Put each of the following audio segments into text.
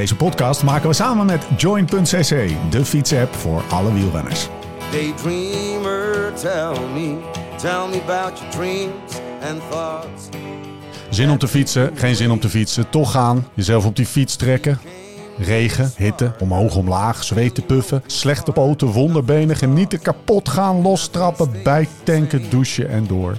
Deze podcast maken we samen met Join.cc, de fietsapp voor alle wielrenners. Daydreamer, tell me, tell me about your dreams and thoughts. Zin om te fietsen, geen zin om te fietsen, toch gaan, jezelf op die fiets trekken. Regen, hitte, omhoog, omlaag, zweet te puffen, slechte poten, wonderbenen, genieten, kapot gaan, lostrappen, bijtanken, douchen en door.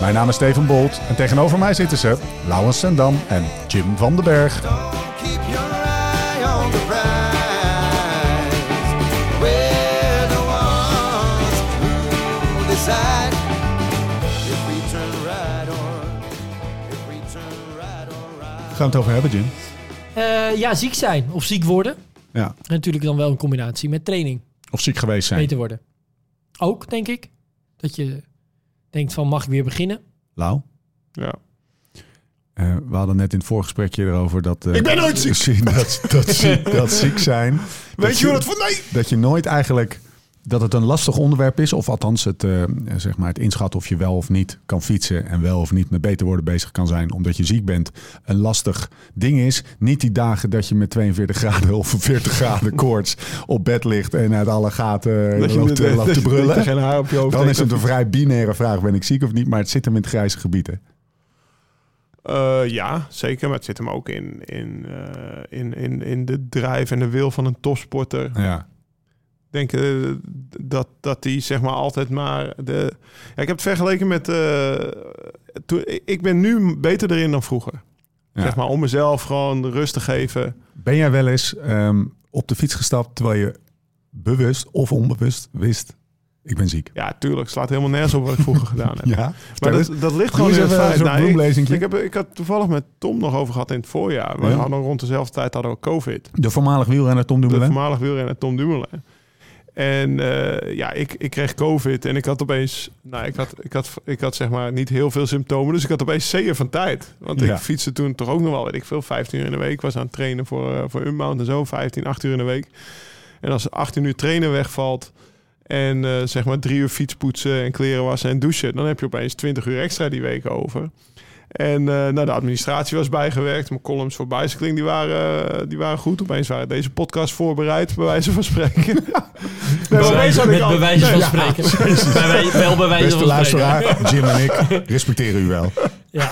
Mijn naam is Steven Bolt en tegenover mij zitten ze Laurens Sendam en Jim van den Berg. Gaan we het over hebben, Jim? Eh, ja, ziek zijn of ziek worden. Ja. En natuurlijk dan wel een combinatie met training. Of ziek geweest zijn. Beter worden. Ook, denk ik. Dat je denkt van, mag ik weer beginnen? Lau? Ja. Eh, we hadden net in het voorgesprekje erover dat... eh, Ik ben nooit ziek. Dat, dat, ziek, dat ziek zijn. Weet je hoe dat van nee? Dat je nooit eigenlijk... Dat het een lastig onderwerp is. Of althans het, eh, zeg maar het inschatten of je wel of niet kan fietsen. En wel of niet met beter worden bezig kan zijn. Omdat je ziek bent. Een lastig ding is. Niet die dagen dat je met 42 graden of 40 graden koorts op bed ligt. En uit alle gaten Dat je loopt, net- loopt dat te dat brullen. geen haar op je hoofd Dan is het een vrij binaire vraag. Ben ik ziek of niet? Maar het zit hem in het grijze gebieden. Eh, ja, zeker. Maar het zit hem ook in, in, eh, in, in, in de drijf en de wil van een topsporter. Ja. Denk eh, dat, dat die zeg maar altijd maar... De... Ja, ik heb het vergeleken met... eh, toen, ik ben nu beter erin dan vroeger. Ja. Zeg maar om mezelf gewoon rust te geven. Ben jij wel eens ehm, op de fiets gestapt terwijl je bewust of onbewust wist, ik ben ziek? Ja, tuurlijk. Slaat helemaal nergens op wat ik vroeger gedaan heb. Ja, Maar dat, dat ligt gewoon in het feit. Nou, ik, ik, heb, ik had toevallig met Tom nog over gehad in het voorjaar. We Ja. hadden rond dezelfde tijd hadden we COVID. De voormalig wielrenner Tom De Dumoulin. voormalig wielrenner Tom Dumoulin. En eh, ja, ik, ik kreeg COVID en ik had opeens, nou, ik had, ik had, ik had zeg maar niet heel veel symptomen, dus ik had opeens zeeën van tijd. Want Ja. ik fietste toen toch ook nog wel, weet ik veel, 15 uur in de week. was aan het trainen voor, eh, voor Unbound en zo, 15, 18 uur in de week. En als 18 uur trainen wegvalt en eh, zeg maar drie uur fietspoetsen en kleren wassen en douchen, dan heb je opeens 20 uur extra die week over. En eh, nou, de administratie was bijgewerkt. Mijn columns voor Bicycling die waren, eh, die waren goed. Opeens waren deze podcast voorbereid, bij wijze van spreken. nee, met al- bewijzen van spreken. Bij wij- wel bij wijze Beste van spreken. luisteraar, Jim en ik respecteren u wel. Ja.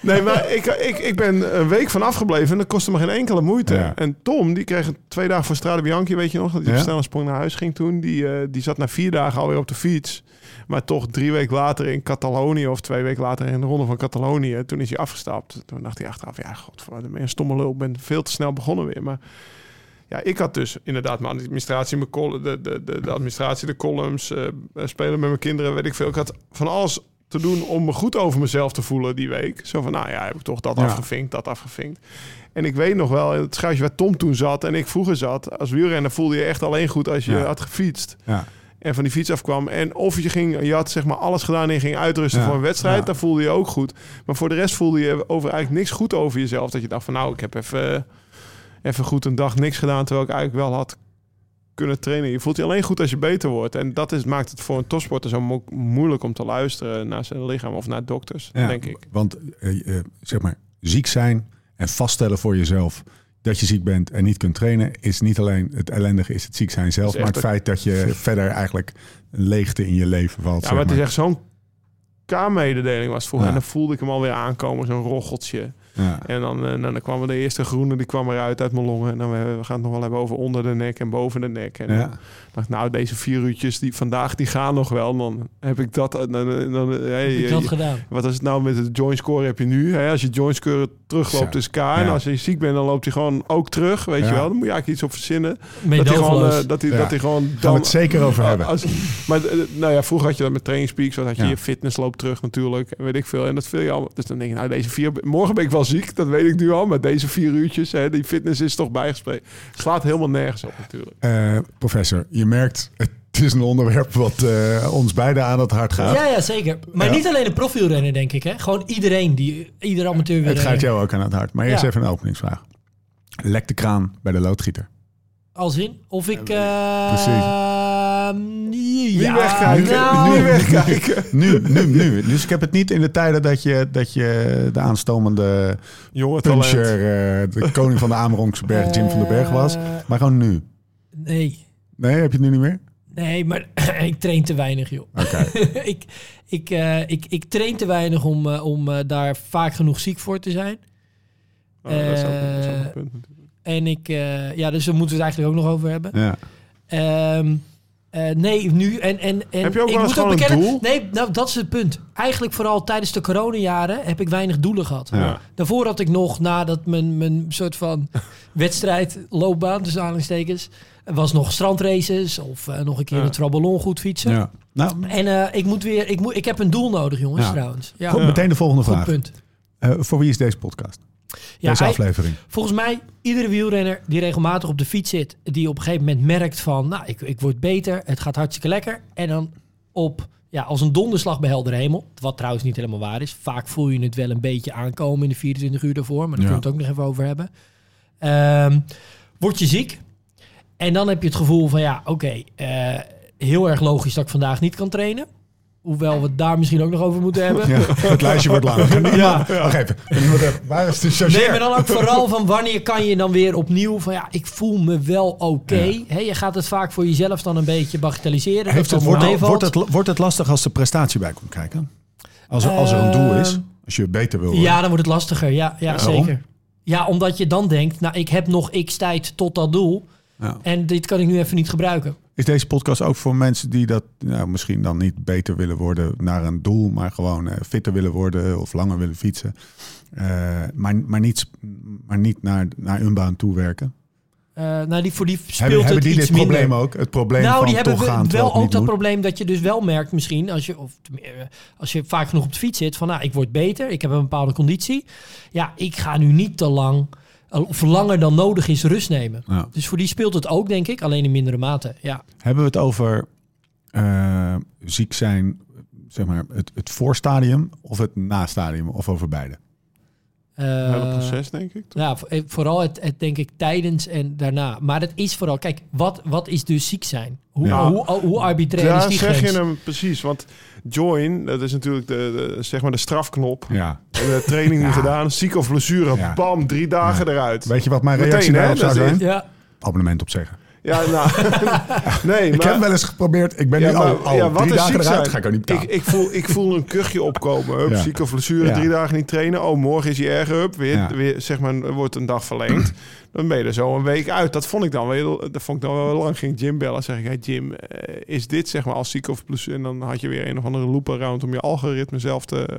Nee, maar ik, ik, ik ben een week van afgebleven en dat kostte me geen enkele moeite. Ja. En Tom, die kreeg twee dagen voor Strade Bianchi, weet je nog? Dat hij Ja. snel een sprong naar huis ging toen. Die, eh, die zat na vier dagen alweer op de fiets. Maar toch drie weken later in Catalonië of twee weken later in de ronde van Catalonië. Toen is hij afgestapt. Toen dacht hij achteraf, ja, god, wat een stomme lul. Ik ben veel te snel begonnen weer. Maar ja, ik had dus inderdaad mijn administratie, mijn de, de, de, de administratie, de columns, eh, spelen met mijn kinderen, weet ik veel. Ik had van alles te doen om me goed over mezelf te voelen die week. Zo van, nou ja, heb ik toch dat Ja. afgevinkt, dat afgevinkt. En ik weet nog wel, het schuitje waar Tom toen zat en ik vroeger zat, als wielrenner voelde je echt alleen goed als je Ja. had gefietst. Ja. En van die fiets afkwam. En of je ging, je had zeg maar alles gedaan en je ging uitrusten Ja. voor een wedstrijd. Ja. Dan voelde je ook goed. Maar voor de rest voelde je over eigenlijk niks goed over jezelf. Dat je dacht van nou, ik heb even, even goed een dag niks gedaan. Terwijl ik eigenlijk wel had kunnen trainen. Je voelt je alleen goed als je beter wordt. En dat is, maakt het voor een topsporter zo mo- moeilijk om te luisteren naar zijn lichaam of naar dokters, Ja, denk ik. Want eh, eh, zeg maar, ziek zijn en vaststellen voor jezelf dat je ziek bent en niet kunt trainen, is niet alleen het ellendige is het ziek zijn zelf, maar het een- feit dat je verder eigenlijk een leegte in je leven valt. Ja, maar het is echt zo'n K-mededeling was. Ja. En dan voelde ik hem alweer aankomen, zo'n rocheltje. Ja. En dan, eh, dan kwam de eerste groene, die kwam eruit uit mijn longen. En dan we, we gaan het nog wel hebben over onder de nek en boven de nek. En Ja. dan dacht nou, deze vier uurtjes die vandaag, die gaan nog wel. Dan heb ik dat... Dan, dan, dan, hey, Heb ik eh, dat gedaan? wat is het nou met het joint score heb je nu? Hè? Als je joint score terugloopt is K. En als je ziek bent, dan loopt hij gewoon ook terug. Weet Ja. je wel? Dan moet je eigenlijk iets op verzinnen. Dat hij gewoon... eh, dat hij, Ja. dat hij gewoon Gaan we dan, het zeker over hebben. als, maar eh, nou ja, vroeger had je dat met trainingspeaks. Wat had je Ja. je fitness loopt terug natuurlijk. En weet ik veel. En dat viel je allemaal. Dus dan denk je, nou deze vier... Morgen ben ik wel wel ziek, dat weet ik nu al. Maar deze vier uurtjes, hè, die fitness is toch bijgesproken. Slaat helemaal nergens op natuurlijk. Eh, professor, je merkt, het is een onderwerp wat eh, ons beiden aan het hart gaat. Ja, ja, zeker. Maar Ja. niet alleen de profielrenner, denk ik. Hè? Gewoon iedereen, die, ieder amateur Het gaat jou ook aan het hart. Maar eerst Ja. even een openingsvraag. Lek de kraan bij de loodgieter. Als in? Of ik... eh Precies. Niet ja, wegkijken, nou, niet wegkijken. Nu, nu, nu. Dus ik heb het niet in de tijden dat je, dat je de aanstomende Jongen, talent. puncher, eh, de koning van de Amerongse berg, Jim van den Berg was. Eh, Maar gewoon nu. Nee. Nee, heb je het nu niet meer? Nee, maar ik train te weinig, joh. Oké. ik, ik, eh, ik, ik train te weinig om, eh, om eh, daar vaak genoeg ziek voor te zijn. Oh, dat, is ook, dat is ook een punt natuurlijk. En ik, eh, ja, dus daar moeten we het eigenlijk ook nog over hebben. Ja. Ehm, eh, nee, nu en, en, en Heb je ook ik wel eens moet ook bekennen, doel? Nee, nou, dat is het punt. Eigenlijk vooral tijdens de coronajaren heb ik weinig doelen gehad. Ja. Daarvoor had ik nog, nadat mijn, mijn soort van wedstrijd, loopbaan, dus aanhalingstekens, was nog strandraces of eh, nog een keer Ja. een traballon goed fietsen. ja. Nou, En eh, ik moet weer, ik, moet, ik heb een doel nodig, jongens, Ja. trouwens. Ja, goed, meteen de volgende goed vraag. punt. Eh, voor wie is deze podcast? Ja, deze hij- aflevering? Volgens mij, iedere wielrenner die regelmatig op de fiets zit, die op een gegeven moment merkt van, nou, ik, ik word beter, het gaat hartstikke lekker. En dan op, ja, als een donderslag bij helder hemel, wat trouwens niet helemaal waar is. Vaak voel je het wel een beetje aankomen in de 24 uur daarvoor, maar daar Ja. kunnen we het ook nog even over hebben. Ehm, word je ziek en dan heb je het gevoel van, ja, oké, eh, heel erg logisch dat ik vandaag niet kan trainen. Hoewel we het daar misschien ook nog over moeten hebben. Ja, het lijstje wordt langer. Ja. Wacht even. Waar is de chargeur? Nee, maar dan ook vooral van wanneer kan je dan weer opnieuw van ja, ik voel me wel oké. Ja. Je gaat het vaak voor jezelf dan een beetje bagatelliseren. Heeft het, het wordt, meevalt. wordt, het, wordt het lastig als de prestatie bij komt kijken? Als er, als er een doel is, Ehm, als je beter wil worden. Ja, dan wordt het lastiger. Ja, ja Waarom? zeker. Ja, omdat je dan denkt, nou, ik heb nog x tijd tot dat doel. Ja. En dit kan ik nu even niet gebruiken. Is deze podcast ook voor mensen die dat nou, misschien dan niet beter willen worden naar een doel, maar gewoon eh, fitter willen worden of langer willen fietsen, Eh, maar, maar niet, maar niet naar, naar hun baan toe werken? Eh, nou, die, voor die speelt Hebben, het hebben die iets dit probleem ook? Het probleem nou, van die hebben toch we- gaan wel ook dat moet? probleem dat je dus wel merkt misschien als je, of, als je vaak genoeg op de fiets zit van nou, ik word beter, ik heb een bepaalde conditie. Ja, ik ga nu niet te lang of langer dan nodig is rust nemen. Ja. Dus voor die speelt het ook, denk ik, alleen in mindere mate. Ja. Hebben we het over eh, ziek zijn, zeg maar, het, het voorstadium of het nastadium of over beide? Eh, Het hele proces, denk ik. toch? Ja, eh, vooral het, het denk ik tijdens en daarna. Maar het is vooral, kijk, wat, wat is dus ziek zijn? Hoe, Ja. hoe, hoe, arbitrair is Daar die zeg grens? je hem precies. Want join, dat is natuurlijk de, de, zeg maar de strafknop. Ja. De training niet Ja. gedaan, ziek of blessure, Ja. bam, drie dagen eruit. Weet je wat mijn Meteen, reactie daarop zou zijn? Ja, Abonnement opzeggen. Ja, nou, nee, Ik maar... heb wel eens geprobeerd. Ik ben Ja, nu al, maar- al ja, wat drie is dagen eruit. zijn? Ga ik ook niet betalen. Ik, ik, voel, ik voel een kuchje opkomen. Hup, Ja. Ziek of blessure, Ja. drie dagen niet trainen. Oh, morgen is hij erger. Hup, weer, Ja. weer, zeg maar, wordt een dag verlengd. Dan ben je er zo een week uit. Dat vond ik dan wel, dat vond ik dan wel lang. Ging Jim bellen. Zeg ik, hey Jim, eh, is dit zeg maar als ziek of blessure? En dan had je weer een of andere loop around om je algoritme zelf te...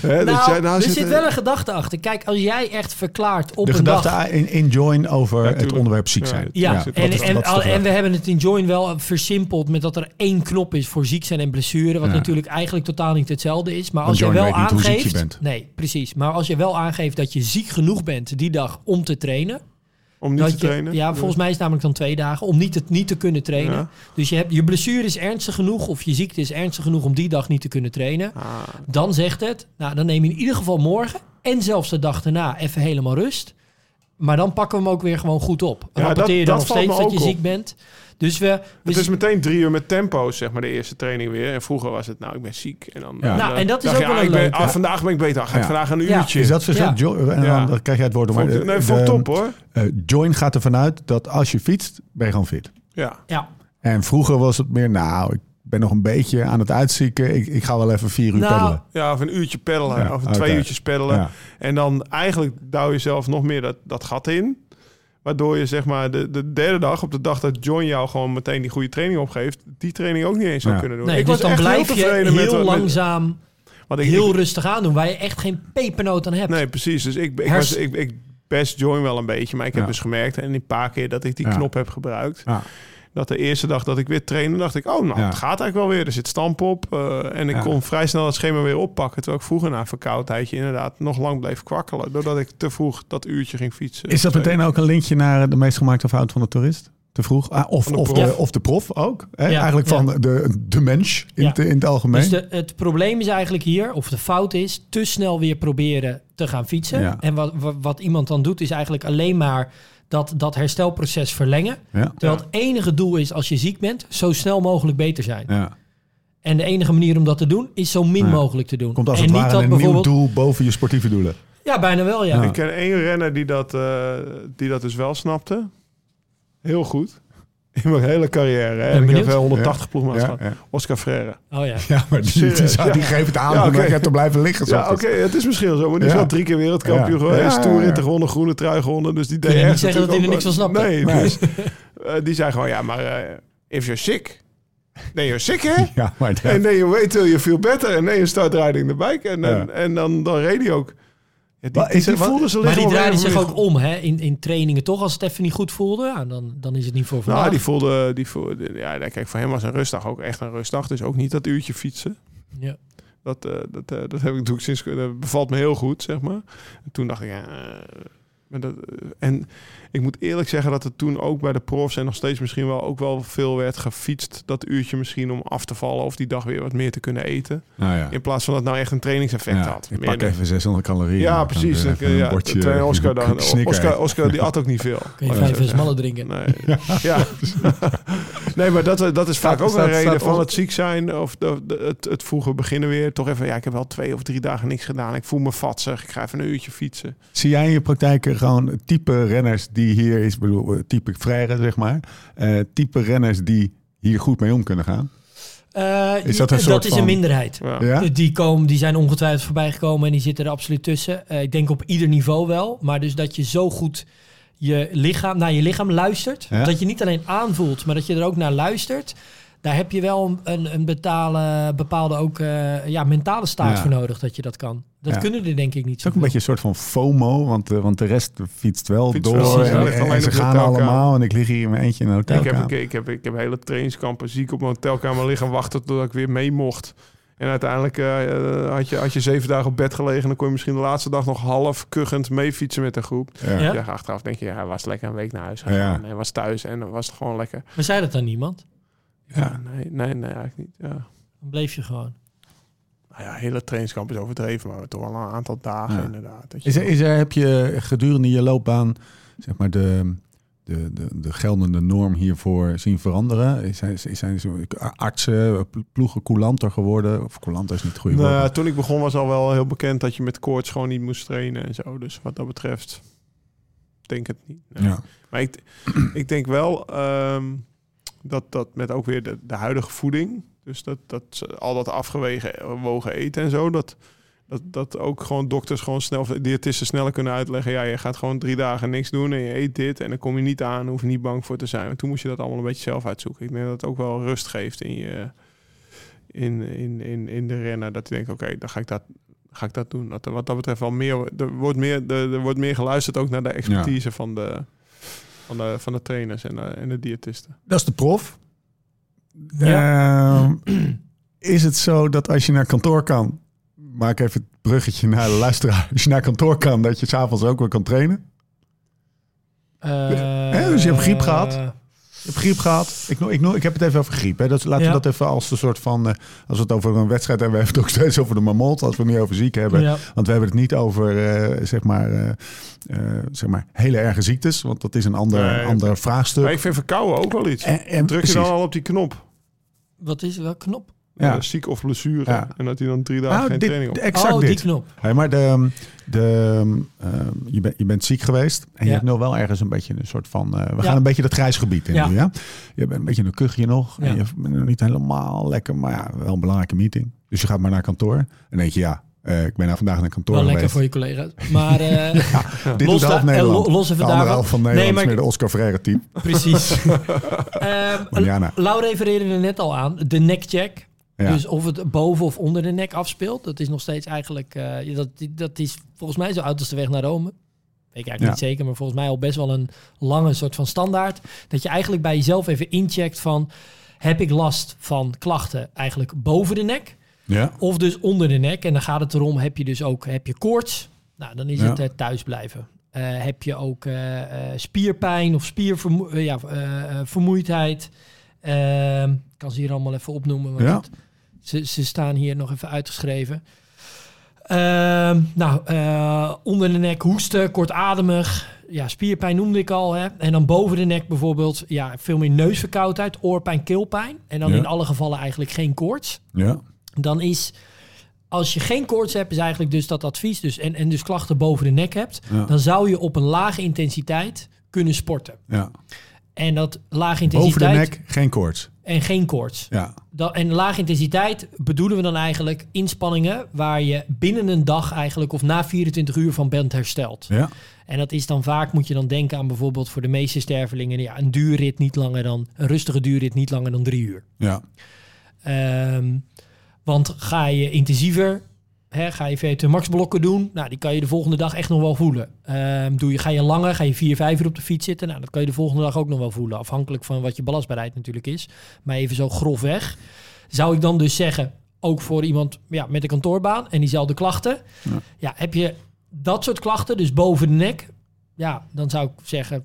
Hè, dat nou, jij nou er zit, zit wel een gedachte achter. Kijk, als jij echt verklaart op de een gedachte dag... in, in join over het onderwerp ziek Ja. Zijn. Ja, en, is- en, al- en we hebben het in Join wel versimpeld met dat er één knop is voor ziek zijn en blessure. Wat Ja. natuurlijk eigenlijk totaal niet hetzelfde is. Maar als je wel weet niet hoe ziek je aangeeft. bent. Nee, precies. Maar als je wel aangeeft dat je ziek genoeg bent die dag om te trainen. om niet dat te je, trainen. Ja, volgens mij is het namelijk dan twee dagen om niet te, niet te kunnen trainen. Ja. Dus je, hebt, je blessure is ernstig genoeg of je ziekte is ernstig genoeg om die dag niet te kunnen trainen. Ah, Dan zegt het, nou dan neem je in ieder geval morgen en zelfs de dag daarna even helemaal rust. Maar dan pakken we hem ook weer gewoon goed op. Ja, Rapporteer je dan dat nog steeds dat je op. ziek bent. Dus we... we het is meteen drie uur met tempo, zeg maar, de eerste training weer. En vroeger was het, nou, ik ben ziek. En dan, Ja. Nou, en dat is ook je, wel ah, een ik ben, leuke. ah, Vandaag ben ik beter. Ah, Ga ik Ja. vandaag een Ja. uurtje. Is dat verschil? Ja. Jo- en dan, dan krijg jij het woord. om- Vond de- nee, vond de- top hoor. eh, join gaat ervan uit dat als je fietst, ben je gewoon fit. Ja. Ja, En vroeger was het meer, nou, ik ben nog een beetje aan het uitzieken. Ik, ik ga wel even vier uur Nou, peddelen. ja, of een uurtje peddelen. Ja, of een twee uurtjes peddelen. Ja. En dan eigenlijk douw je zelf nog meer dat, dat gat in. Waardoor je zeg maar de, de derde dag, op de dag dat John jou gewoon meteen die goede training opgeeft, die training ook niet eens zou Ja. kunnen doen. nee, ik dus was dan echt blijf heel je heel met, langzaam, want ik, heel ik- rustig aan doen, waar je echt geen pepernoot aan hebt. Nee, precies. Dus ik, ik, was, ik, ik best Join wel een beetje, maar ik heb Ja. dus gemerkt en die paar keer dat ik die Ja. knop heb gebruikt. Ja. Dat de eerste dag dat ik weer trainde, dacht ik... oh, nou, Ja. het gaat eigenlijk wel weer. Er zit stamp op. eh, en ik Ja. kon vrij snel het schema weer oppakken. Terwijl ik vroeger na een verkoudheidje inderdaad nog lang bleef kwakkelen. Doordat ik te vroeg dat uurtje ging fietsen. Is dat meteen ook een linkje naar de meest gemaakte fout van de toerist? Te vroeg? Ah, of, de of, de, of de prof ook? Hè? Ja, Eigenlijk ja. van de, de mens in, Ja. het, in het algemeen. Dus de, het probleem is eigenlijk hier, of de fout is, te snel weer proberen te gaan fietsen. Ja. En wat, wat, wat iemand dan doet, is eigenlijk alleen maar dat, dat herstelproces verlengen. ja. Terwijl het enige doel is, als je ziek bent, zo snel mogelijk beter zijn. Ja. En de enige manier om dat te doen, is zo min Ja. mogelijk te doen. Komt als en het niet ware dat een nieuw doel boven je sportieve doelen. Ja, bijna wel, ja. Ja. Ik ken één renner die dat, eh, die dat dus wel snapte. Heel goed. In mijn hele carrière. Hè. En ik heb benieuwd. wel 180 ploegmaats Ja, gehad. ja. Oscar Freire. Oh ja. ja, maar die, die, Serieus, die, ja. geeft het aan Ja, om lekker te blijven liggen. Ja, oké, het is misschien wel zo. Maar die Ja. is wel drie keer wereldkampioen Ja. geweest. Ja, ja, Toerritten ja. gewonnen, groene trui gewonnen. Dus die deed je niet echt zeggen dat hij er niks van wel- snapte? Nee, Nee. dus, eh, die zei gewoon, ja, maar eh, if you're sick... Then you're sick, hè? Ja, maar En then you wait till you feel better. En then you start riding the bike. En, dan- Ja. en dan, dan reed hij ook. Ja, die, Maar die, ze Maar draaide of zich ook om hè, in, in trainingen. Toch, als het even niet goed voelde, ja, dan, dan is het niet voor vandaag. Nou, die voelde, die voelde, ja, kijk, voor hem was een rustdag ook echt een rustdag. Dus ook niet dat uurtje fietsen. Ja. Dat, eh, dat, eh, dat heb ik natuurlijk sinds, dat bevalt me heel goed, zeg maar. En toen dacht ik, ja, maar dat, eh, en ik moet eerlijk zeggen dat er toen ook bij de profs en nog steeds misschien wel ook wel veel werd gefietst. Dat uurtje misschien om af te vallen of die dag weer wat meer te kunnen eten. nou ja. In plaats van dat nou echt een trainingseffect Ja, had. ik Meer pak even 600 calorieën. ja, precies. Dan ja, bordje Oscar, dan, Snicker Oscar. Oscar die at ook niet veel. Kun je vijf smallen drinken. Nee, ja. nee, maar dat, dat is vaak Staat- ook staat- een reden staat van op- het ziek zijn of de, de- het, het vroege beginnen weer. Toch even, ja, ik heb wel twee of drie dagen niks gedaan. Ik voel me vatsig. Ik ga even een uurtje fietsen. Zie jij in je praktijk gewoon type renners die hier is, bedoel, eh, type vrije zeg maar, eh, type renners die hier goed mee om kunnen gaan? Eh, Is dat een dat soort is van- een minderheid. Ja. Die, komen, die zijn ongetwijfeld voorbij gekomen en die zitten er absoluut tussen. Eh, ik denk op ieder niveau wel. Maar dus dat je zo goed je lichaam, naar je lichaam luistert. Ja. Dat je niet alleen aanvoelt, maar dat je er ook naar luistert. Daar heb je wel een, een betalen, bepaalde ook, eh, ja, mentale staat Ja. voor nodig dat je dat kan. Dat Ja. kunnen er denk ik niet Het is ook een beetje een soort van FOMO, want, eh, want de rest fietst wel Fietst door. wel, en, ja, ligt en- alleen en ze gaan hotelkamer. allemaal en ik lig hier in mijn eentje in een Ik heb, hotelkamer. ik, ik, heb, ik heb hele trainingskampen ziek op mijn hotelkamer liggen wachten totdat ik weer mee mocht. En uiteindelijk eh, had, je, had je zeven dagen op bed gelegen. Dan kon je misschien de laatste dag nog half kuchend mee fietsen met de groep. Ja. Ja. Ja, achteraf denk je, ja, hij was lekker een week naar huis gegaan. Ja. En hij was thuis en was het gewoon lekker. Maar zei dat dan niemand? Ja. Nee, nee, nee, eigenlijk niet. Ja. Dan bleef je gewoon. Nou ja, hele trainingskamp is overdreven, maar toch wel een aantal dagen Ja. inderdaad. Dat je Is er, is er, heb je gedurende je loopbaan zeg maar de, de, de, de geldende norm hiervoor zien veranderen? Zijn, zijn zo- artsen, ploegen coulanter geworden? Of coulanter is niet het goede Nou, toen ik begon was al wel heel bekend dat je met koorts gewoon niet moest trainen en zo. Dus wat dat betreft, denk het niet. Nee. Ja. Maar ik, ik denk wel ehm, dat dat met ook weer de, de huidige voeding, dus dat, dat al dat afgewogen wogen eten en zo, dat, dat, dat ook gewoon dokters gewoon snel, diëtisten sneller kunnen uitleggen. Ja, je gaat gewoon drie dagen niks doen en je eet dit en dan kom je niet aan, hoef je niet bang voor te zijn. Maar toen moest je dat allemaal een beetje zelf uitzoeken. Ik denk dat het ook wel rust geeft in je, in, in, in, in de renner. Dat je denkt, oké, dan ga ik dat ga ik dat doen. Dat, wat dat betreft wel meer, er wordt meer, er, er wordt meer geluisterd ook naar de expertise van, de, van, de, van de trainers en de, en de diëtisten. Dat is de prof. Ja. Ehm, is het zo dat als je naar kantoor kan, maak even het bruggetje naar de luisteraar. Als je naar kantoor kan, dat je s'avonds ook weer kan trainen? Hè, dus je hebt griep gehad? Je hebt griep gehad. Ik, no- ik, no- ik heb het even over griep. Hè. Dat, laten Ja. we dat even als een soort van... eh, als we het over een wedstrijd hebben, we hebben het ook steeds over de mamot. Als we het meer over ziek hebben. Ja. Want we hebben het niet over, eh, zeg, maar, eh, zeg maar, hele erge ziektes. Want dat is een ander, Nee. ander vraagstuk. Maar ik vind verkouden ook wel iets. En, en Druk je precies. dan al op die knop, Wat is welke knop? Ja. eh, ziek of blessure, Ja. en dat hij dan drie dagen Nou, geen dit- training op. exact oh, die dit. knop. Hey, maar de, de, ehm, je, bent je bent ziek geweest en je hebt nu wel ergens een beetje een soort van... eh, we Ja. gaan een beetje dat grijs gebied in Ja. nu, ja? Je bent een beetje in een kuchje nog en je bent nog niet helemaal lekker, maar ja, wel een belangrijke meeting. Dus je gaat maar naar kantoor en dan denk je, ja, eh, ik ben nou vandaag naar kantoor Wel lekker geweest. voor je collega's. Maar eh, Dit los half Nederland. lo- los even de andere daarvan. helft van Nee, Nederland maar is ik- meer de Oscar Freire team. precies. Ehm, Manjana. Lau refereerde er net al aan. De neckcheck. Ja. Dus of het boven of onder de nek afspeelt. Dat is nog steeds eigenlijk... eh, dat, dat is volgens mij zo oud als de weg naar Rome. ik eigenlijk Ja. niet zeker, maar volgens mij al best wel een lange soort van standaard. Dat je eigenlijk bij jezelf even incheckt van, heb ik last van klachten eigenlijk boven de nek? Ja. Of dus onder de nek. En dan gaat het erom, heb je dus ook heb je koorts? Nou, dan is het eh, thuis blijven. Eh, heb je ook spierpijn of spiervermoeidheid? ja, vermoeidheid? Ehm, ik kan ze hier allemaal even opnoemen. Ja. het- ze, ze staan hier nog even uitgeschreven. Ehm, nou, eh, onder de nek hoesten, kortademig. Ja, spierpijn noemde ik al. Hè? En dan boven de nek bijvoorbeeld ja, veel meer neusverkoudheid, oorpijn, keelpijn. En dan Ja. in alle gevallen eigenlijk geen koorts Ja. dan is als je geen koorts hebt, is eigenlijk dus dat advies dus en, en dus klachten boven de nek hebt, Ja. dan zou je op een lage intensiteit kunnen sporten. ja. En dat lage Boven de intensiteit nek geen koorts. en geen koorts. Ja. Dat, en lage intensiteit bedoelen we dan eigenlijk inspanningen waar je binnen een dag eigenlijk of na 24 uur van bent hersteld. Ja. En dat is dan vaak, moet je dan denken aan bijvoorbeeld voor de meeste stervelingen, ja, een duurrit niet langer dan, een rustige duurrit niet langer dan drie uur. Ja. Ehm, want ga je intensiever, hè, ga je VO2 max blokken doen, nou, die kan je de volgende dag echt nog wel voelen. Ehm, doe je, ga je langer, ga je vier, vijf uur op de fiets zitten, nou, dat kan je de volgende dag ook nog wel voelen. Afhankelijk van wat je belastbaarheid natuurlijk is. Maar even zo grofweg. Zou ik dan dus zeggen, ook voor iemand ja, met een kantoorbaan en diezelfde klachten. Ja. Ja. heb je dat soort klachten, dus boven de nek. Ja, dan zou ik zeggen,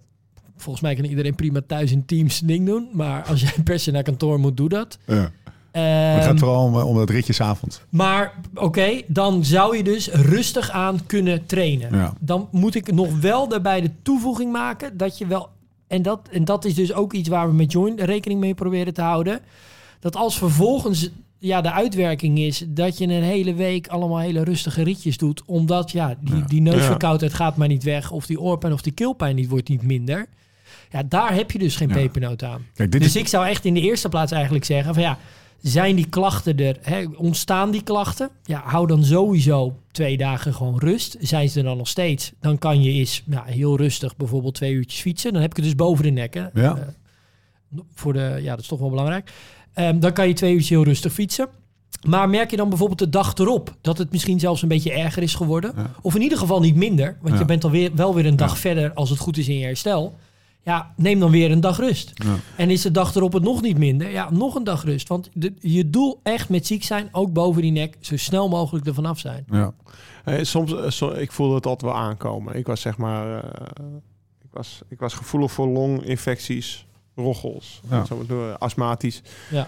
volgens mij kan iedereen prima thuis in teams ding doen. Maar als jij per se naar kantoor moet, doe dat. ja. Het Ehm, gaat vooral om, om dat ritjesavond. maar oké, dan zou je dus rustig aan kunnen trainen. Ja. Dan moet ik nog wel daarbij de toevoeging maken dat je wel. En dat, en dat is dus ook iets waar we met Join rekening mee proberen te houden. Dat als vervolgens ja, de uitwerking is dat je een hele week allemaal hele rustige ritjes doet. Omdat ja, die, Ja. die neusverkoudheid gaat maar niet weg. Of die oorpijn of die keelpijn niet, wordt niet minder. Ja, daar heb je dus geen Ja. pepernoot aan. Kijk, dit dus is... ik zou echt in de eerste plaats eigenlijk zeggen van ja, zijn die klachten er, hè, ontstaan die klachten? Ja, hou dan sowieso twee dagen gewoon rust. Zijn ze er dan nog steeds? Dan kan je eens heel rustig bijvoorbeeld twee uurtjes fietsen. Dan heb ik het dus boven de nek. Hè. Ja. Eh, voor de, ja, dat is toch wel belangrijk. Ehm, dan kan je twee uurtjes heel rustig fietsen. Maar merk je dan bijvoorbeeld de dag erop dat het misschien zelfs een beetje erger is geworden? Ja. Of in ieder geval niet minder, want Ja. je bent dan weer, wel weer een dag Ja. verder als het goed is in je herstel. Ja, neem dan weer een dag rust. Ja. En is de dag erop het nog niet minder? Ja, nog een dag rust. Want de, je doel echt met ziek zijn, ook boven die nek, zo snel mogelijk er vanaf zijn. Ja. Eh, soms, eh, so- ik voelde het altijd wel aankomen. Ik was zeg maar, eh, ik was, ik was gevoelig voor longinfecties, roggels, Ja. zo maar, eh, astmatisch. Ja.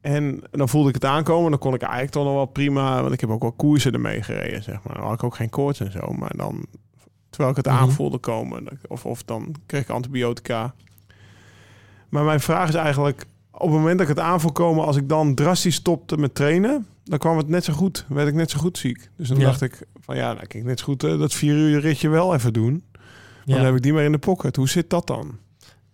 En dan voelde ik het aankomen. Dan kon ik eigenlijk toch nog wel prima, want ik heb ook wel koersen ermee gereden, zeg maar. Dan had ik ook geen koorts en zo, maar dan, terwijl ik het Mhm. aanvoelde komen, of, of dan kreeg ik antibiotica. Maar mijn vraag is eigenlijk, op het moment dat ik het aanvoel komen, als ik dan drastisch stopte met trainen, dan kwam het net zo goed, werd ik net zo goed ziek. Dus dan Ja. dacht ik van ja, nou, kijk, net zo goed eh, dat vier uur ritje wel even doen. Ja. Dan heb ik die maar in de pocket. Hoe zit dat dan?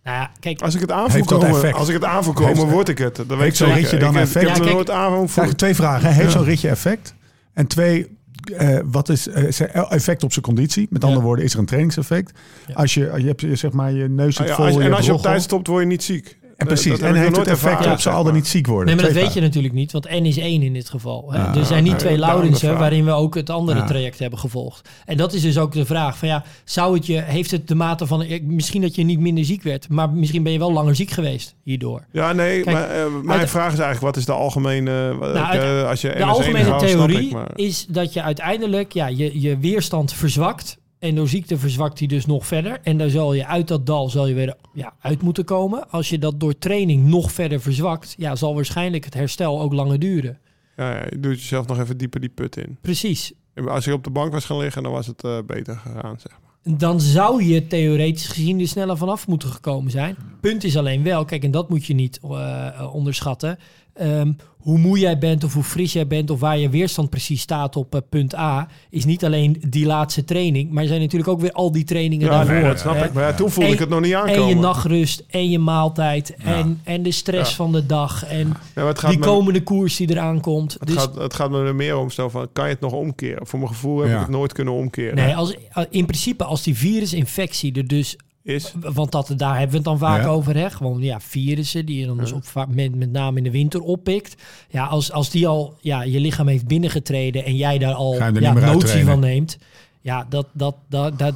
Nou ja, kijk, Als ik het aanvoel komen, als ik het aanvoel komen, Heeft- word ik het. Dan weet ik zo'n ritje dan ik, heb- effect? Ik heb Ja, er nooit twee vragen. Heeft Ja. zo'n ritje effect? En twee, eh, wat is eh, zijn effect op zijn conditie? Met andere Ja. woorden, is er een trainingseffect? Ja. Als je, je hebt je, zeg maar je neus zit Ah ja, vol, als- je en als je op tijd stopt, word je niet ziek. En precies. en heeft het effect ervaren, op ze al dan niet ziek worden? Nee, maar dat weet je natuurlijk niet, want N is één in dit geval. Hè? Ja, er zijn niet twee Laurensen waarin we ook het andere Ja. traject hebben gevolgd. En dat is dus ook de vraag van ja, zou het je, heeft het de mate van, misschien dat je niet minder ziek werd, maar misschien ben je wel langer ziek geweest hierdoor. Ja, nee, Kijk, maar eh, mijn uit- vraag is eigenlijk, wat is de algemene... eh, Nou, uit- als je De NS1 algemene theorie ik, maar- is dat je uiteindelijk ja, je, je weerstand verzwakt. En door ziekte verzwakt hij dus nog verder. En daar zal je uit dat dal zal je weer ja, uit moeten komen. Als je dat door training nog verder verzwakt, ja, zal waarschijnlijk het herstel ook langer duren. Ja, ja, je doet jezelf nog even dieper die put in. Precies. Als je op de bank was gaan liggen, dan was het eh, beter gegaan, zeg maar. Dan zou je theoretisch gezien er sneller vanaf moeten gekomen zijn. Punt is alleen wel, kijk, en dat moet je niet eh, eh, onderschatten. Ehm, hoe moe jij bent of hoe fris jij bent of waar je weerstand precies staat op eh, punt A, is niet alleen die laatste training, maar er zijn natuurlijk ook weer al die trainingen Ja, daarvoor. nee, dat snap hè. ik. Maar ja, toen voelde En- ik het nog niet En aankomen. je nachtrust en je maaltijd Ja. en, en de stress Ja. van de dag en Ja, maar het gaat die me- komende koers die eraan komt. Het, Dus gaat, het gaat me er meer om zo van, kan je het nog omkeren? Voor mijn gevoel heb Ja. ik het nooit kunnen omkeren. nee, als, in principe als die virusinfectie er dus Is, Want dat, daar hebben we het dan vaak Ja. over. Hè? Gewoon ja, virussen die je dan dus op, met, met name in de winter oppikt. Ja, als, als die al ja, je lichaam heeft binnengetreden en jij daar al ja, notie van neemt. Ja, dat, dat, dat, dat,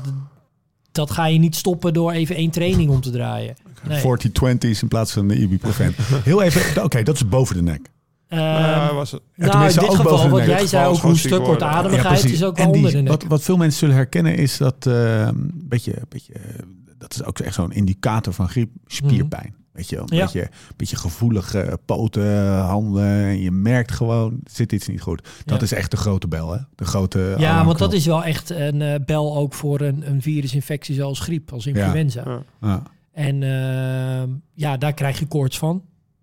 dat ga je niet stoppen door even één training om te draaien. Nee. 40-20's in plaats van de ibuprofen. Heel even, oké, dat is boven de nek. Ja, was het. Ja, nou, in dit ook geval, wat jij zei, ook hoesten, ziek worden. kortademigheid is ook wel En die- onder de nek. wat, wat veel mensen zullen herkennen is dat een beetje, beetje, eh, dat is ook echt zo'n indicator van griep, spierpijn. Weet je, wel, een Ja. beetje, beetje gevoelige poten, handen. En je merkt gewoon, zit iets niet goed. Dat Ja. is echt de grote bel, hè? De grote Ja, want dat is wel echt een eh, bel ook voor een, een virusinfectie zoals griep, als influenza. Ja. Ja. En ehm, ja, daar krijg je koorts van.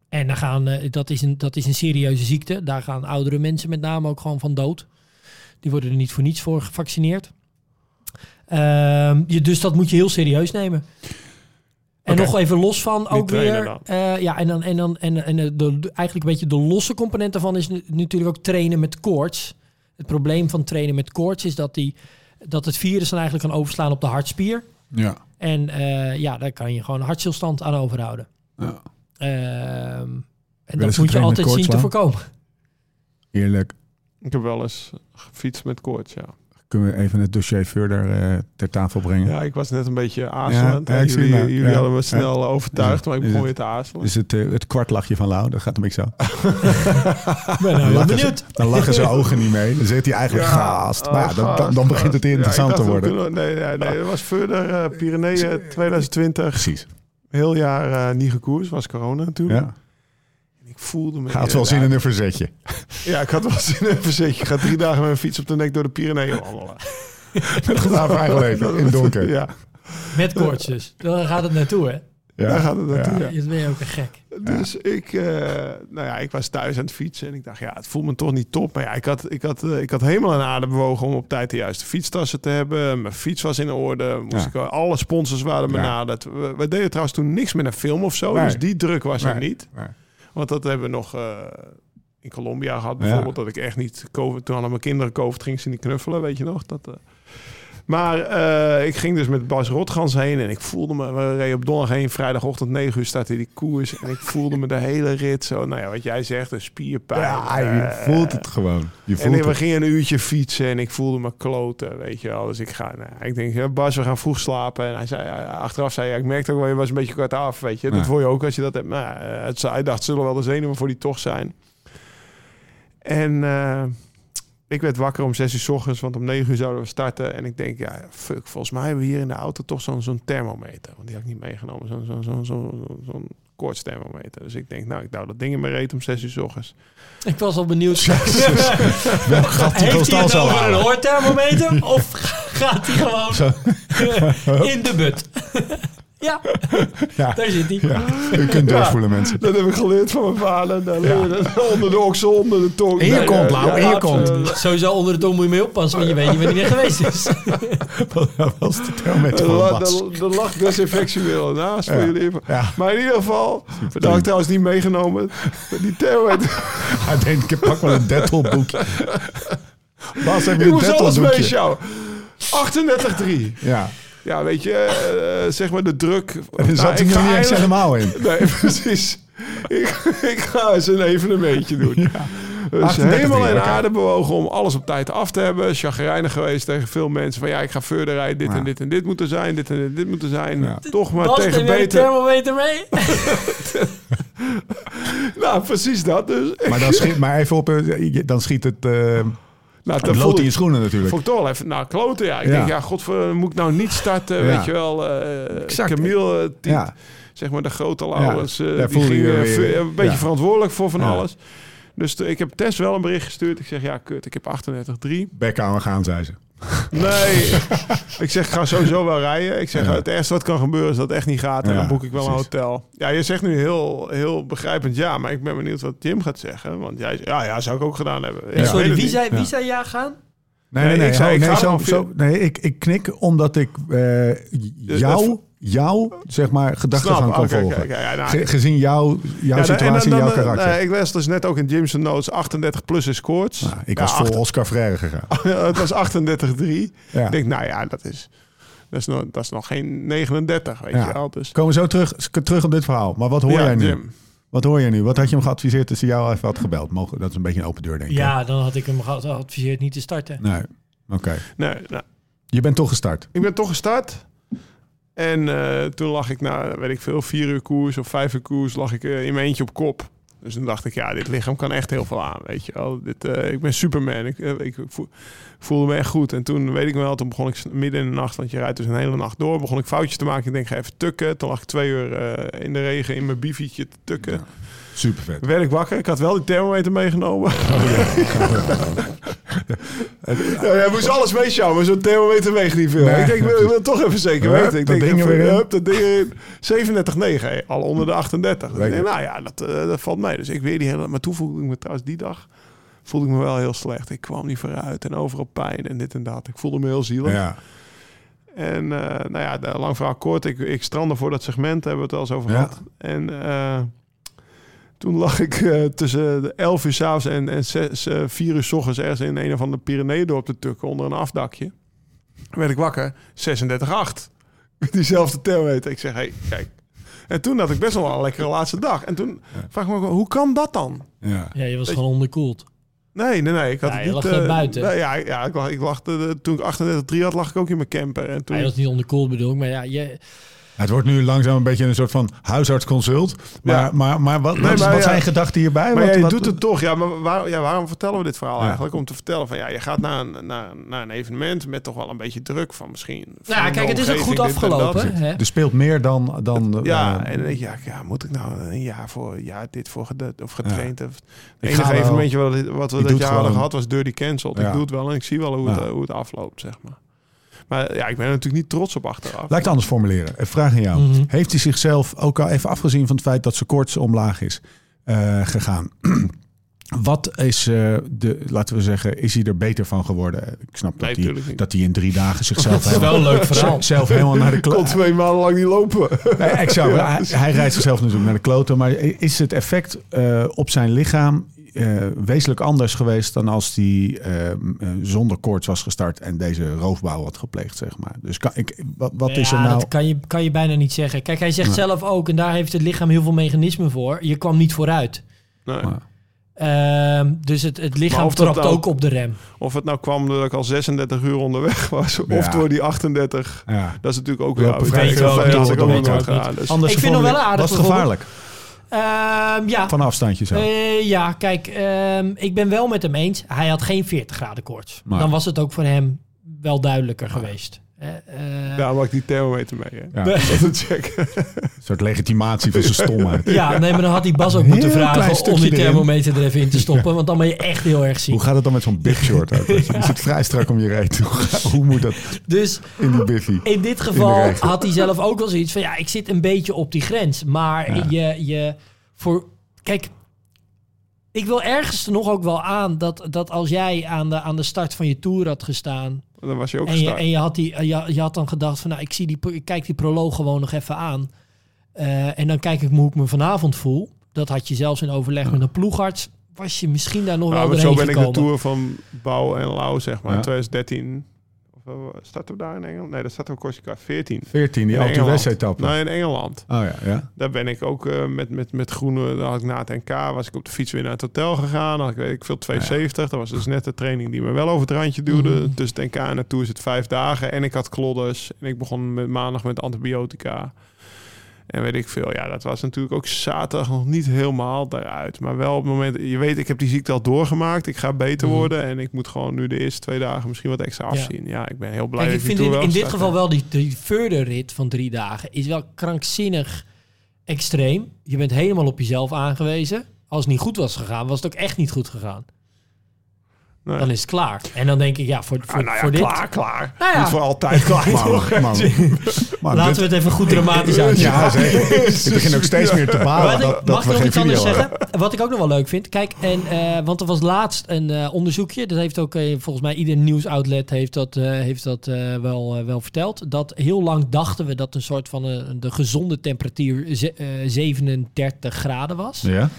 En dan gaan, eh, dat, is een, dat is een serieuze ziekte. Daar gaan oudere mensen met name ook gewoon van dood. Die worden er niet voor niets voor gevaccineerd. Ehm, je, dus dat moet je heel serieus nemen. En nog even los van ook trainen weer. dan. eh, ja, en dan en dan en, en de, de- eigenlijk een beetje de losse component daarvan is nu- natuurlijk ook trainen met koorts. Het probleem van trainen met koorts is dat, die, dat het virus dan eigenlijk kan overslaan op de hartspier. Ja. En eh, ja, daar kan je gewoon hartstilstand aan overhouden. ja, Ehm, en dat moet je altijd zien te voorkomen. eerlijk. Ik heb wel eens gefietst met koorts, ja. Kunnen we even het dossier verder eh, ter tafel brengen? Ja, ik was net een beetje aarzelend. Ja, jullie het. jullie Ja. hadden me Ja. snel overtuigd, maar ik Is begon het- weer te aarzelen. Dus het, eh, het kwartlachje van Lau, dat gaat hem ik zo. Ben nou Dan heel lachen, ze, benieuwd. dan lachen zijn ogen niet mee. Dan zit hij eigenlijk gast. Maar ja, dan, dan, dan begint het interessant te worden. nee, nee, nee, dat was verder eh Pyreneeën 2020. Precies. Heel jaar eh, niet gekoers, was corona natuurlijk. Ja. Voelde me... Gaat wel zin in een verzetje. Ja, ik had wel zin in een verzetje. Ik ga drie dagen met mijn fiets op de nek door de Pyreneeën wandelen. Met gevaarvrij leven in het donker. Ja, Met koorts dus. Daar gaat het naartoe, hè? daar gaat het naartoe. Ja. ja. Je ben je ook een gek. Dus ik, eh, nou ja, ik was thuis aan het fietsen en ik dacht, ja, het voelt me toch niet top. Maar ja, ik had, ik had, eh, ik had helemaal aan aarde bewogen om op tijd de juiste fietstassen te hebben. Mijn fiets was in orde. Moest Ja. ik, alle sponsors waren Ja. benaderd. We, we deden trouwens toen niks met een film of zo. Nee. Dus die druk was er niet. Nee. Want dat hebben we nog eh, in Colombia gehad bijvoorbeeld. Dat ik echt niet COVID... Toen hadden mijn kinderen COVID, gingen ze niet knuffelen, weet je nog? Dat, eh. Maar eh, ik ging dus met Bas Rotgans heen en ik voelde me... We reden op donderdag heen, vrijdagochtend 9 uur startte die koers. En ik voelde me de hele rit zo... Nou ja, wat jij zegt, een spierpijn. Ja, je eh, voelt het gewoon. Je en voelt we het. gingen een uurtje fietsen en ik voelde me kloten, weet je wel. Dus ik ga, nou, ik denk, ja, Bas, we gaan vroeg slapen. En hij zei, achteraf zei hij, ik merkte ook wel, je was een beetje kort af, weet je. Dat voel je ook als je dat hebt. Maar eh, het, hij dacht, zullen wel de zenuwen voor die tocht zijn. En ik werd wakker om zes uur 's ochtends, want om negen uur zouden we starten. En ik denk, ja, fuck, volgens mij hebben we hier in de auto toch zo'n zo'n thermometer. Want die had ik niet meegenomen, zo'n zo'n zo'n zo'n zo'n koortsthermometer. Dus ik denk, nou, ik douw dat ding in mijn reet om zes uur 's ochtends. Ik was al benieuwd. Welk gat die Heeft hij het over een hoorthermometer? of gaat hij gewoon Zo. in de but? Ja, Ja. daar zit hij. Ja, u kunt doorspoelen, mensen. Dat heb ik geleerd van mijn vader. Je dat onder de oksel, onder de tong. In je Nee, kont, eh, Lau, ja, in je kont. Sowieso onder de tong moet je mee oppassen, want je weet niet wanneer hij er geweest is. Dat was de dat- Dat lag desinfectiewiel naast voor Ja. jullie. Maar in ieder geval, dat had ik trouwens niet meegenomen. Die thermometer. Hij denkt, ik pak wel een Dettol boekje. Bas, heb je Ik een meesjouwen. 38,3. Ja, Ja, weet je, eh, zeg maar de druk. en er zat Nou, hij ik ga niet helemaal in. Nee, precies. ik, ik ga eens een evenementje doen. Ja. Dus 38 helemaal in aarde bewogen om alles op tijd af te hebben. Chagrijnig geweest tegen veel mensen. Van ja, ik ga verder rijden. Dit Ja. en dit en dit moeten zijn. Dit en dit, moeten zijn. Ja. Toch maar tegen er weer een beter. thermometer mee? Nou, precies dat. Dus Maar, dan schiet, maar even op, eh, dan schiet het, eh nou, lood vond in je schoenen natuurlijk. vond ik toch even nou, kloten. Ja, ik Ja. denk, ja, godver, moet ik nou niet starten? Weet je wel. eh Exact. Camille, eh, die, zeg maar de grote Laurens. eh, die ging een beetje verantwoordelijk voor van alles. Dus ik heb Tess wel een bericht gestuurd. Ik zeg, ja, kut, ik heb 38,3. bek aan we gaan, zei ze. Nee, ik zeg, ik ga sowieso wel rijden. Ik zeg, Ja. het ergste wat kan gebeuren is dat het echt niet gaat. En Ja, dan boek ik wel een hotel. Ja, je zegt nu heel, heel begrijpend ja, maar ik ben benieuwd wat Jim gaat zeggen. Want jij ja, ja, zou ik ook gedaan hebben. Sorry, wie zei, wie Ja. zei ja gaan? Nee, Nee, nee, nee. ik zei, oh, ik nee, ga zo, gewoon zo, nee ik, ik knik omdat ik eh, jou, jou, zeg maar, gedachten kan volgen. nou, gezien jou, jouw ja, situatie en jouw dan- karakter. nee, ik was dus net ook in Jim's notes 38 plus is koorts. Nou, ik Ja, was vol acht- Oscar Freire gegaan. het was 38,3. Ja. Ik denk, nou ja, dat is, dat is, nog, dat is nog geen 39, weet Ja. je wel. Dus, Komen we zo terug, terug op dit verhaal. Maar wat hoor ja, jij nu? Jim. Wat hoor je nu? Wat had je hem geadviseerd als hij jou even had gebeld? Mogen, dat is een beetje een open deur, denk ik. Ja, dan had ik hem geadviseerd niet te starten. Nee, oké. Nee, nou, Je bent toch gestart. Ik ben toch gestart. En eh, toen lag ik na, weet ik veel, vier uur koers of vijf uur koers, lag ik eh, in mijn eentje op kop. Dus toen dacht ik, ja, dit lichaam kan echt heel veel aan, weet je wel. Dit, eh, ik ben Superman, ik, ik voel- voelde me echt goed. En toen, weet ik wel, toen begon ik midden in de nacht, want je rijdt dus een hele nacht door, begon ik foutjes te maken. Ik denk, ga even tukken. Toen lag ik twee uur in de regen in mijn bifietje te tukken. Super vet. Werd ik wakker, ik had wel die thermometer meegenomen. Ja, jij moest alles meesjouwen, maar zo'n thermometer weegt niet veel. Nee. ik denk, ik wil, wil toch even zeker Hup, weten. Ik dat denk, ding er even, weer hup, dat ding erin. 37,9, hé, al onder de 38. Ik Lekker. denk, nou ja, dat, eh, dat valt mee. Dus ik weer die hele... Maar toen voelde ik me trouwens die dag... voelde ik me wel heel slecht. Ik kwam niet vooruit en overal pijn en dit en dat. Ik voelde me heel zielig. Ja. En eh, nou ja, lang verhaal kort. Ik, ik strandde voor dat segment, hebben we het al eens over Ja. gehad. En eh, toen lag ik eh, tussen de 11 uur s'avonds en, en 6, eh, 4 uur s ochtends ergens in een of andere Pyreneeëndorp te tukken onder een afdakje. Toen werd ik wakker, 36,8. Met diezelfde thermometer. Ik zeg, hé, hey, kijk. En toen had ik best wel een lekkere laatste dag. En toen vraag ik me ook, hoe kan dat dan? Ja. Ja, je was gewoon onderkoeld. Nee, nee, nee. Ik had Ja, niet... lag eh, buiten. nee, ja, ja, ik lag, ik lag eh, toen ik 38,3 had, lag ik ook in mijn camper. En toen... Hij was niet onderkoeld bedoel ik, maar ja, je, Het wordt nu langzaam een beetje een soort van huisartsconsult. Maar, Ja. maar, maar wat, Nee, wat, maar wat ja. zijn gedachten hierbij? Maar Wat- ja, je wat- doet het toch. Ja, maar waar, ja, waarom vertellen we dit verhaal Ja. eigenlijk? Om te vertellen van ja, je gaat naar een, naar, naar een evenement met toch wel een beetje druk van misschien. nou, kijk, het is ook goed afgelopen. Hè? Er speelt meer dan... dan Ja, eh, en dan denk je, ja, ja, moet ik nou een jaar voor ja, dit voor of getraind? Of, het Ik enige evenementje wat, we- wat we Ik dat jaar hadden gehad was Dirty Cancelled. Ja. Ik doe het wel en ik zie wel hoe het, Ja. hoe het afloopt, zeg maar. Maar ja, ik ben er natuurlijk niet trots op achteraf. Laat ik het anders formuleren. Een vraag aan jou. Mhm. Heeft hij zichzelf, ook al even afgezien van het feit dat zijn koorts omlaag is eh, gegaan... Wat is eh, de, laten we zeggen, is hij er beter van geworden? Ik snap Nee, dat, hij, dat hij in drie dagen zichzelf Dat is wel leuk verhaal. zelf helemaal naar de kon kloot. twee maanden lang niet lopen. Nee, exact. Hij, hij rijdt zichzelf natuurlijk naar de kloten. Maar is het effect eh, op zijn lichaam eh, wezenlijk anders geweest dan als hij eh, eh, zonder koorts was gestart en deze roofbouw had gepleegd, zeg maar? Dus kan, ik, wat, wat is er ja, nou? dat kan je, kan je bijna niet zeggen. Kijk, hij zegt zelf ook, en daar heeft het lichaam heel veel mechanismen voor. Je kwam niet vooruit. Nee. Ja. Ehm, dus het, het lichaam of dat trapt nou- ook op de rem. Of het nou kwam doordat ik al 36 uur onderweg was. Of Ja. door die 38. Ja. Dat is natuurlijk ook Ja, Dat had niet, ik dat. Dus Ik vind wel aardig, Was het gevaarlijk? Ehm, ja, Van afstandje zo. Eh, ja, kijk, ehm, ik ben wel met hem eens. Hij had geen 40 graden koorts. Maar- Dan was het ook voor hem wel duidelijker geweest. Eh, eh, Ja, ik die thermometer mee. Hè. Ja. Nee. Dat te checken. Een soort legitimatie van zijn stomheid. Ja, nee, maar dan had hij Bas ook Heel moeten vragen om die erin. thermometer er even in te stoppen. Want dan ben je echt heel erg ziek. Hoe gaat het dan met zo'n big short? uit? Is het vrij strak om je reet? Hoe, moet dat Dus in die biffy? in dit geval had hij zelf ook wel zoiets van... Ja, ik zit een beetje op die grens. Maar Ja. je, je... Voor, kijk, ik wil ergens er nog ook wel aan... dat, dat als jij aan de, aan de start van je tour had gestaan... Dan was je ook En je, gestart. en je, had die, je, je had dan gedacht van, nou, ik, zie die, ik kijk die proloog gewoon nog even aan. Eh, en dan kijk ik me hoe ik me vanavond voel. Dat had je zelfs in overleg met een ploegarts. Was je misschien daar nog Ja, wel maar doorheen zo ben ik gekomen. de Tour van Bouw en Lau, zeg maar, Ja. in 2013. Eh, starten we daar in Engeland? Nee, dat starten we Corsica 14. 14, die In Alpe Engeland. d'Huez etappe. Nee, in Engeland. Oh ja, ja. Daar ben ik ook eh, met, met, met Groene, daar had ik na het NK, was ik op de fiets weer naar het hotel gegaan. Dan had ik weet ik veel 270. Dat was dus net de training die me wel over het randje duwde. Mhm. Dus het NK en de Tour zit vijf dagen. En ik had klodders. En ik begon met maandag met antibiotica. En weet ik veel. Ja, dat was natuurlijk ook zaterdag nog niet helemaal daaruit. Maar wel op het moment, je weet, ik heb die ziekte al doorgemaakt. Ik ga beter Mhm. worden. En ik moet gewoon nu de eerste twee dagen misschien wat extra afzien. Ja, ik ben heel blij Kijk, ik vind in, dit geval wel die, die further rit van drie dagen is wel krankzinnig extreem. Je bent helemaal op jezelf aangewezen. Als het niet goed was gegaan, was het ook echt niet goed gegaan. Nee. Dan is het klaar. En dan denk ik, ja, voor, voor, Ah, nou ja, voor dit... klaar, klaar. Nou ja. Moet voor altijd klaar. Man, Laten dit- we het even goed dramatisch uitzetten. Ja, zeker. Ik begin ook steeds meer te balen dat, dat mag we ik nog iets anders zeggen? Wat ik ook nog wel leuk vind. Kijk, en, eh, want er was laatst een eh, onderzoekje. Dat heeft ook eh, volgens mij ieder nieuwsoutlet heeft dat, heeft dat wel, wel verteld. Dat heel lang dachten we dat een soort van de gezonde temperatuur ze- eh, 37 graden was. Ja?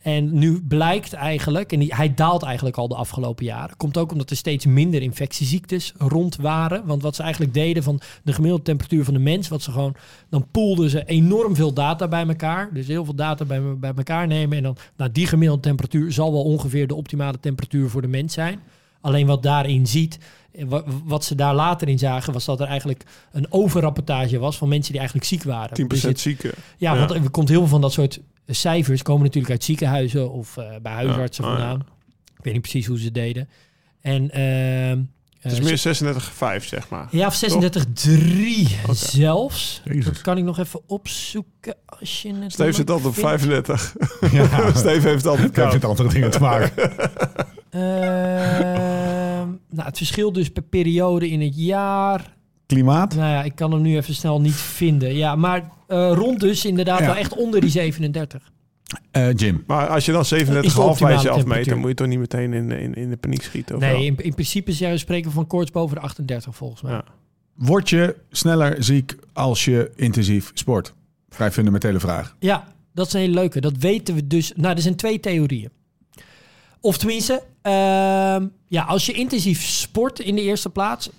En nu blijkt eigenlijk, en die, hij daalt eigenlijk al de afgelopen jaren. Komt ook omdat er steeds minder infectieziektes rond waren. Want wat ze eigenlijk deden van de gemiddelde temperatuur van de mens, wat ze gewoon, dan poelden ze enorm veel data bij elkaar. Dus heel veel data bij, bij elkaar nemen. En dan, nou, die gemiddelde temperatuur zal wel ongeveer de optimale temperatuur voor de mens zijn. Alleen wat daarin ziet, wa- wat ze daar later in zagen, was dat er eigenlijk een overrapportage was van mensen die eigenlijk ziek waren. 10% Dus het- zieken. ja, Ja. want er komt heel veel van dat soort cijfers komen natuurlijk uit ziekenhuizen of eh, bij huisartsen Ja, oh ja. vandaan. Ik weet niet precies hoe ze deden. En ehm, Het is eh, meer 36,5 zeg maar. ja, of 36,3 zelfs. Jezus. Dat kan ik nog even opzoeken als je het Steve zit altijd op vindt. 35. Ja, Steve heeft altijd ik heb koud. met andere dingen te maken. Ehm, nou, het verschil dus per periode in het jaar. Klimaat? Nou ja, ik kan hem nu even snel niet vinden. Ja, maar eh, rond dus inderdaad Ja. wel echt onder die 37. Eh, Jim. Maar als je dan Is de 37,5 bij optimale jezelf meet, temperatuur. dan moet je toch niet meteen in, in, in de paniek schieten? Of Nee, in, in principe zou je spreken van koorts boven de 38 volgens mij. Ja. Word je sneller ziek als je intensief sport? Vrij fundamentele vraag. Ja, dat is een hele leuke. Dat weten we dus. Nou, er zijn twee theorieën. Of tenminste, ehm, ja, als je intensief sport in de eerste plaats,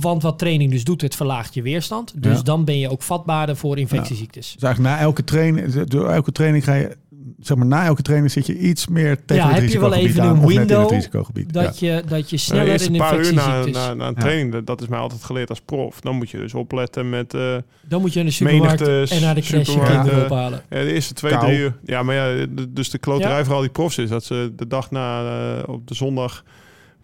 want wat training dus doet, het verlaagt je weerstand. Dus Ja. dan ben je ook vatbaarder voor infectieziektes. Dus eigenlijk na elke training, door elke training ga je, zeg maar na elke training zit je iets meer tegen Ja, het heb je wel risicogebied even aan, een window risicogebied. Dat, je, dat je sneller de eerste in paar uur na, infectieziektes... na, na een Ja. training, dat- dat is mij altijd geleerd als prof. Dan moet je dus opletten met... eh, dan moet je naar de supermarkt menigte en naar de crash kinderen ophalen. ja, de eerste twee, Kou. drie uur. Ja, maar ja, dus de kloterij Ja. voor al die profs is dat ze de dag na, eh, op de zondag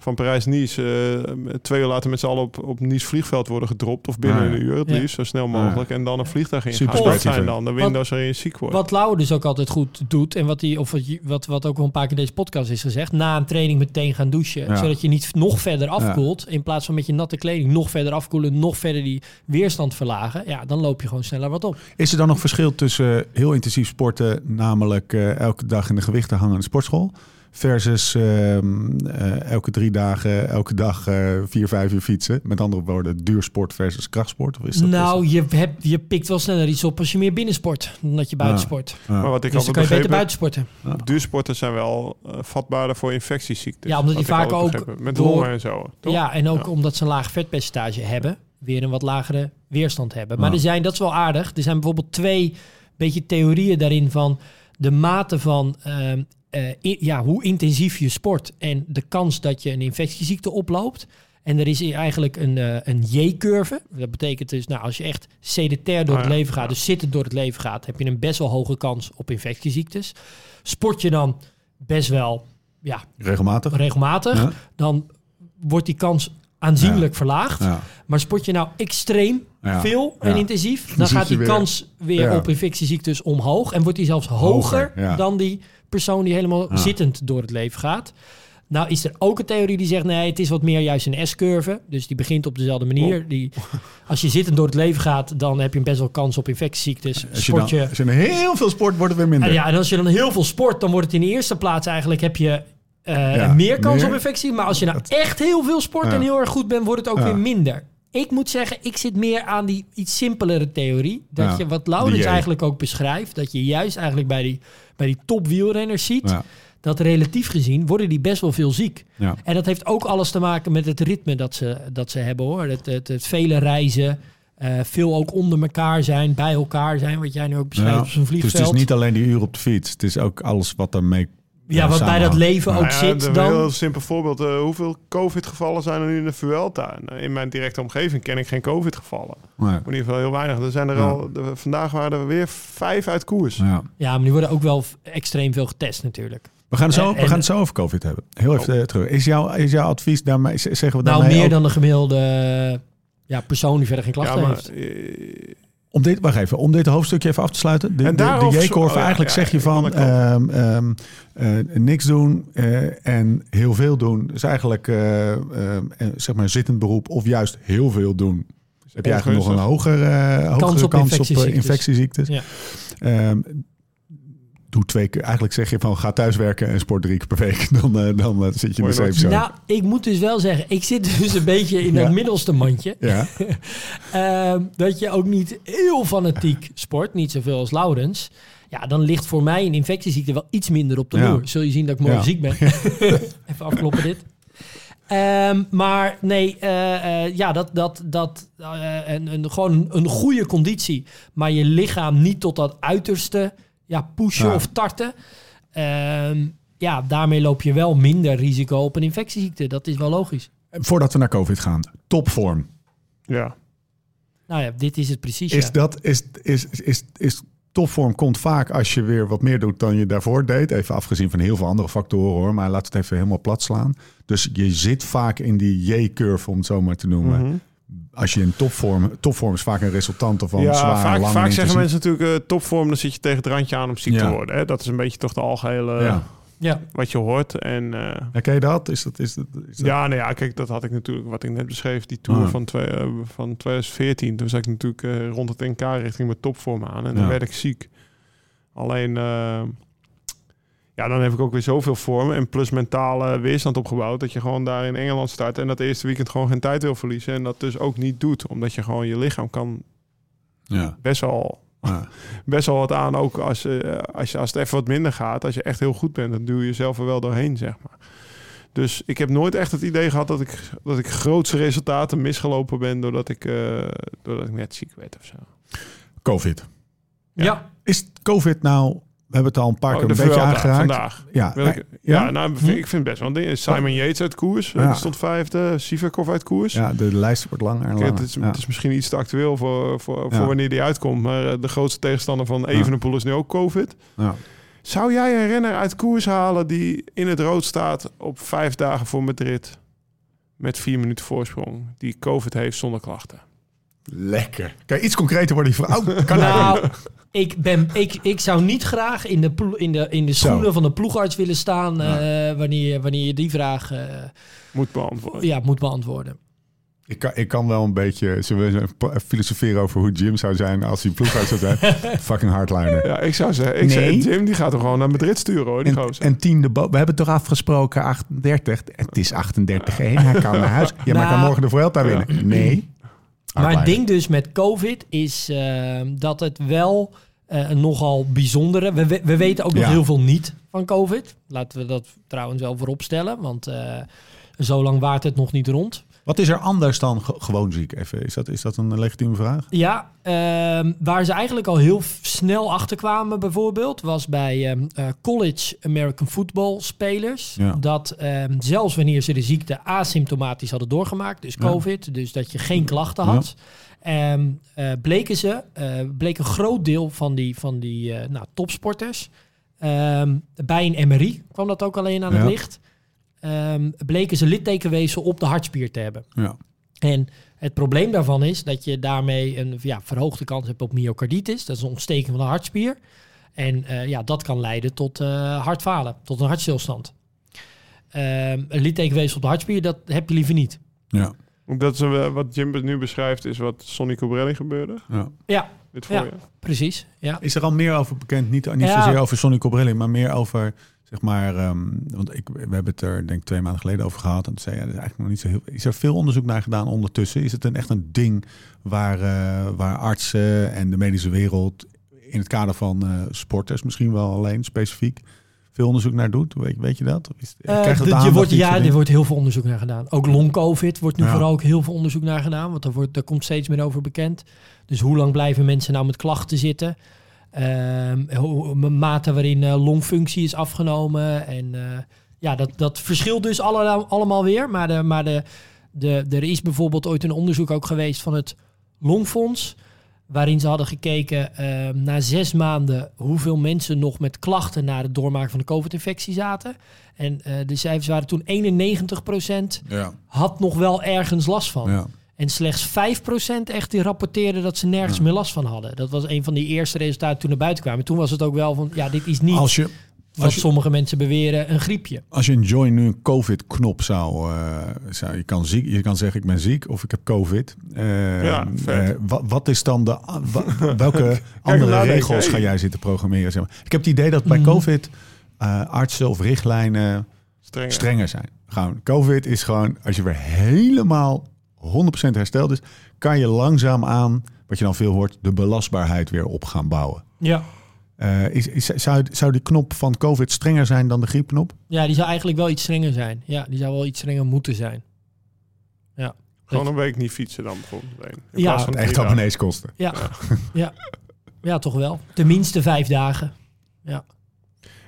van Parijs-Nice, eh, twee uur later met z'n allen op, op Nice vliegveld worden gedropt. Of binnen Ah, ja. een uur het Ja. zo snel mogelijk. En dan een vliegtuig in Super gaan. Dat zijn dan de windows waarin je ziek wordt. Wat Lauwe dus ook altijd goed doet, en wat, die, of wat, je- wat, wat ook wel een paar keer in deze podcast is gezegd, na een training meteen gaan douchen. Ja. Zodat je niet nog verder afkoelt, in plaats van met je natte kleding nog verder afkoelen, nog verder die weerstand verlagen. Ja, dan loop je gewoon sneller wat op. Is er dan nog verschil tussen heel intensief sporten, namelijk eh, elke dag in de gewichten hangen in de sportschool, versus ehm, eh, elke drie dagen, elke dag eh, vier, vijf uur fietsen? Met andere woorden, duursport versus krachtsport? Of is dat nou, je, hebt, je pikt wel sneller iets op als je meer binnensport dan dat je buitensport. Ja. maar wat ik Dus dan kan je beter buitensporten. duursporters zijn wel eh, vatbaarder voor infectieziektes. Ja, omdat die vaak ook begrepen. Met door- longen en zo. Toch? Ja, en ook Ja. omdat ze een laag vetpercentage hebben, weer een wat lagere weerstand hebben. Maar Ja. er zijn, dat is wel aardig, er zijn bijvoorbeeld twee beetje theorieën daarin van de mate van ehm, eh, ja, hoe intensief je sport en de kans dat je een infectieziekte oploopt. En er is eigenlijk een, eh, een J-curve. Dat betekent dus, nou, als je echt sedentair door Ah, het leven gaat, dus zittend door het leven gaat, heb je een best wel hoge kans op infectieziektes. Sport je dan best wel ja, Regelmatig? regelmatig, Ja. dan wordt die kans aanzienlijk verlaagd. Ja. Maar sport je nou extreem Ja. veel en Ja. intensief, dan, gaat die kans weer Ja. op infectieziektes omhoog. En wordt die zelfs hoger, Hoger, ja. dan die persoon die helemaal zittend door het leven gaat. Nou is er ook een theorie die zegt, nee, het is wat meer juist een S-curve. Dus die begint op dezelfde manier. Oh. Die, als je zittend door het leven gaat, dan heb je best wel kans op infectieziektes. Als je, dan, je, als je dan heel veel sport, wordt het weer minder. en ja, en als je dan heel veel sport, dan wordt het in de eerste plaats eigenlijk heb je eh, Ja, meer kans meer. op infectie. Maar als je nou echt heel veel sport Ja. en heel erg goed bent, wordt het ook Ja. weer minder. Ik moet zeggen, ik zit meer aan die iets simpelere theorie. Dat Ja, je, wat Laurens J. eigenlijk ook beschrijft, dat je juist eigenlijk bij die, bij die topwielrenners ziet, Ja. dat relatief gezien worden die best wel veel ziek. Ja. En dat heeft ook alles te maken met het ritme dat ze, dat ze hebben hoor. Het, het, het vele reizen, eh, veel ook onder elkaar zijn, bij elkaar zijn, wat jij nu ook beschrijft op zo'n Dus vliegveld. het is niet alleen die uur op de fiets. Het is ook alles wat daarmee Ja, wat bij dat leven ook Nou ja, zit Een dan. heel simpel voorbeeld. eh, hoeveel COVID-gevallen zijn er nu in de Vuelta? Nou, In mijn directe omgeving ken ik geen COVID-gevallen. Nee. In ieder geval heel weinig. Er zijn er Ja. al, de- vandaag waren er weer vijf uit koers. Ja. Ja, maar die worden ook wel extreem veel getest natuurlijk. We gaan, het zo, En- we gaan het zo over COVID hebben. Heel even eh, terug. Is jouw, is jouw advies daarmee, zeggen we Nou, daarmee meer ook- dan de gemiddelde eh, ja, persoon die verder geen klachten Ja, maar, heeft. Om dit, wacht even, om dit hoofdstukje even af te sluiten. De, En de, daarover- de J-curve, oh ja, eigenlijk ja, zeg je van ehm, ehm, eh, niks doen eh, en heel veel doen. is eigenlijk eh, zeg maar een zittend beroep of juist heel veel doen. Dus heb je eigenlijk nog een hoger, eh hogere op kans op eh, infectieziektes. infectieziektes. Ja. Ehm, doe twee keer. Eigenlijk zeg je van ga thuiswerken en sport drie keer per week. Dan, eh, dan eh, zit je in de Mooi safe zone. Nou, ik moet dus wel zeggen, ik zit dus een beetje in Ja. dat middelste mandje. ja. Ehm, dat je ook niet heel fanatiek sport, niet zoveel als Laurens. Ja, dan ligt voor mij een infectieziekte wel iets minder op de Ja. loer. Zul je zien dat ik morgen Ja. ziek ben. Even afkloppen dit. Ehm, maar nee, eh, eh, ja, dat, dat, dat eh, een, een, gewoon een goede conditie. Maar je lichaam niet tot dat uiterste ja, pushen Ja. of tarten. Ehm, ja, daarmee loop je wel minder risico op een infectieziekte. Dat is wel logisch. Voordat we naar COVID gaan. Topvorm. Ja. Nou ja, dit is het precies. Is ja. dat, is, is, is, is topvorm komt vaak als je weer wat meer doet dan je daarvoor deed. Even afgezien van heel veel andere factoren hoor. Maar laat het even helemaal plat slaan. Dus je zit vaak in die J-curve om het zo maar te noemen. Mhm. Als je in topvorm... Topvorm is vaak een resultante van ja, zware, vaak, lange vaak zeggen mensen natuurlijk eh, topvorm, dan zit je tegen het randje aan om ziek te worden. Hè? Dat is een beetje toch de algehele Ja. Ja. wat je hoort. En eh, Herken je dat? Is dat, is dat, is dat- ja, nou ja, kijk, dat had ik natuurlijk, wat ik net beschreef, die tour Ah. van, twee, eh, van 2014. Toen zat ik natuurlijk eh, rond het NK richting mijn topvorm aan en dan werd ik ziek. Alleen, eh, ja, dan heb ik ook weer zoveel vormen en plus mentale weerstand opgebouwd dat je gewoon daar in Engeland start en dat eerste weekend gewoon geen tijd wil verliezen en dat dus ook niet doet, omdat je gewoon je lichaam kan Ja. best wel Ja. best wel wat aan. Ook als, eh, als, je, als het even wat minder gaat. Als je echt heel goed bent, dan duw je jezelf er wel doorheen, zeg maar. Dus ik heb nooit echt het idee gehad dat ik, dat ik grootse resultaten misgelopen ben... doordat ik, eh, doordat ik net ziek werd of zo. COVID. Ja. Ja. Is COVID nou... We hebben het al een paar Oh, keer een beetje Vuelta aangeraakt. vandaag. Ja, Wil ik, eh, ja, ja? nou, ik vind best wel een ding. Simon Yates uit koers. Ja. Die stond vijfde. Sivakov uit koers. ja, de lijst wordt langer en Kijk, langer. het, is, Ja. het is misschien iets te actueel voor, voor, Ja. voor wanneer die uitkomt. Maar eh, de grootste tegenstander van Evenepoel is nu ook COVID. Ja. Zou jij een renner uit koers halen die in het rood staat op vijf dagen voor Madrid met vier minuten voorsprong, die COVID heeft zonder klachten? Lekker. Kan je iets concreter worden? Die vrouw? Oh, kan nou. Ik, ben, ik, ik zou niet graag in de, plo- in de, in de Zo. schoenen van de ploegarts willen staan eh, wanneer, wanneer je die vraag eh, Moet beantwoorden. ja, moet beantwoorden. Ik kan, ik kan wel een beetje pa- filosoferen over hoe Jim zou zijn als hij ploeguit zou zijn. Fucking hardliner. Ja, ik zou zeggen, ik Nee. zeg, Jim die gaat er gewoon naar Madrid sturen hoor, die En, gozer. en tiende, bo- we hebben toch afgesproken 38. Het is 38 1 Hij kan naar huis. Ja, maar Nou, kan morgen de Vuelta winnen. Nee. Maar het ding dus met COVID is eh, dat het wel eh, een nogal bijzondere... We, we, we weten ook nog Ja. heel veel niet van COVID. Laten we dat trouwens wel voorop stellen. Want eh, zo lang waart het nog niet rond. Wat is er anders dan ge- gewoon ziek? Even, is, dat, is dat een legitieme vraag? Ja, ehm, waar ze eigenlijk al heel snel achter kwamen bijvoorbeeld... was bij ehm, eh, college American football spelers... Ja. dat ehm, zelfs wanneer ze de ziekte asymptomatisch hadden doorgemaakt... dus Ja. COVID, dus dat je geen klachten had... eh, bleken ze, eh, bleek een groot deel van die, van die nou, topsporters... bij een MRI kwam dat ook alleen aan het licht... ehm, bleken ze littekenweefsel op de hartspier te hebben. Ja. En het probleem daarvan is dat je daarmee een ja, verhoogde kans hebt op myocarditis. Dat is een ontsteking van de hartspier. En eh, ja, dat kan leiden tot eh, hartfalen, tot een hartstilstand. Ehm een littekenweefsel op de hartspier, dat heb je liever niet. Ja. Dat is eh, wat Jim nu beschrijft, is wat Sonny Cobrelli gebeurde ja. Ja, dit Ja. precies. Ja. Is er al meer over bekend? Niet, niet Ja. zozeer over Sonny Cobrelli, maar meer over, zeg maar, ehm, want ik, we hebben het er denk ik twee maanden geleden over gehad. En toen zei ja, er is eigenlijk nog niet zo heel. Is er veel onderzoek naar gedaan ondertussen? Is het een, echt een ding waar, eh, waar artsen en de medische wereld in het kader van eh, sporters misschien wel alleen specifiek veel onderzoek naar doet? Weet, weet je dat? Is, de- de je wordt, ja, er wordt heel veel onderzoek naar gedaan. Ook long-covid wordt nu Ja. vooral ook heel veel onderzoek naar gedaan. Want daar, wordt, daar komt steeds meer over bekend. Dus hoe lang blijven mensen nou met klachten zitten? Hoe, mate waarin eh, longfunctie is afgenomen. En eh, ja, dat, dat verschilt dus alle, allemaal weer. Maar, de, maar de, de, er is bijvoorbeeld ooit een onderzoek ook geweest van het Longfonds. Waarin ze hadden gekeken ehm, na zes maanden hoeveel mensen nog met klachten na het doormaken van de COVID-infectie zaten. En eh, de cijfers waren toen 91% Ja, had nog wel ergens last van. ja. En slechts 5% echt die rapporteerde dat ze nergens Ja. meer last van hadden. Dat was een van die eerste resultaten toen naar buiten kwamen. Toen was het ook wel van, ja, dit is niet Als je, wat je, sommige mensen beweren, een griepje. Als je in Join nu een COVID-knop zou, eh, zou je kan ziek, je kan zeggen ik ben ziek of ik heb COVID. Eh, Ja, eh, wat, wat is dan de welke andere regels ga jij zitten programmeren? Zeg maar. Ik heb het idee dat bij Mhm. COVID eh, artsen of richtlijnen Strenger. strenger zijn. Gewoon COVID is gewoon als je weer helemaal 100% hersteld is, kan je langzaam aan wat je dan veel hoort de belastbaarheid weer op gaan bouwen. Ja. Eh, is, is, zou, zou die knop van COVID strenger zijn dan de griepknop? ja, die zou eigenlijk wel iets strenger zijn. Ja, die zou wel iets strenger moeten zijn. Ja. Gewoon een week niet fietsen dan bijvoorbeeld. In Ja. van Echt drie dagen. abonneeskosten. Ja. ja. ja, toch wel. Tenminste vijf dagen.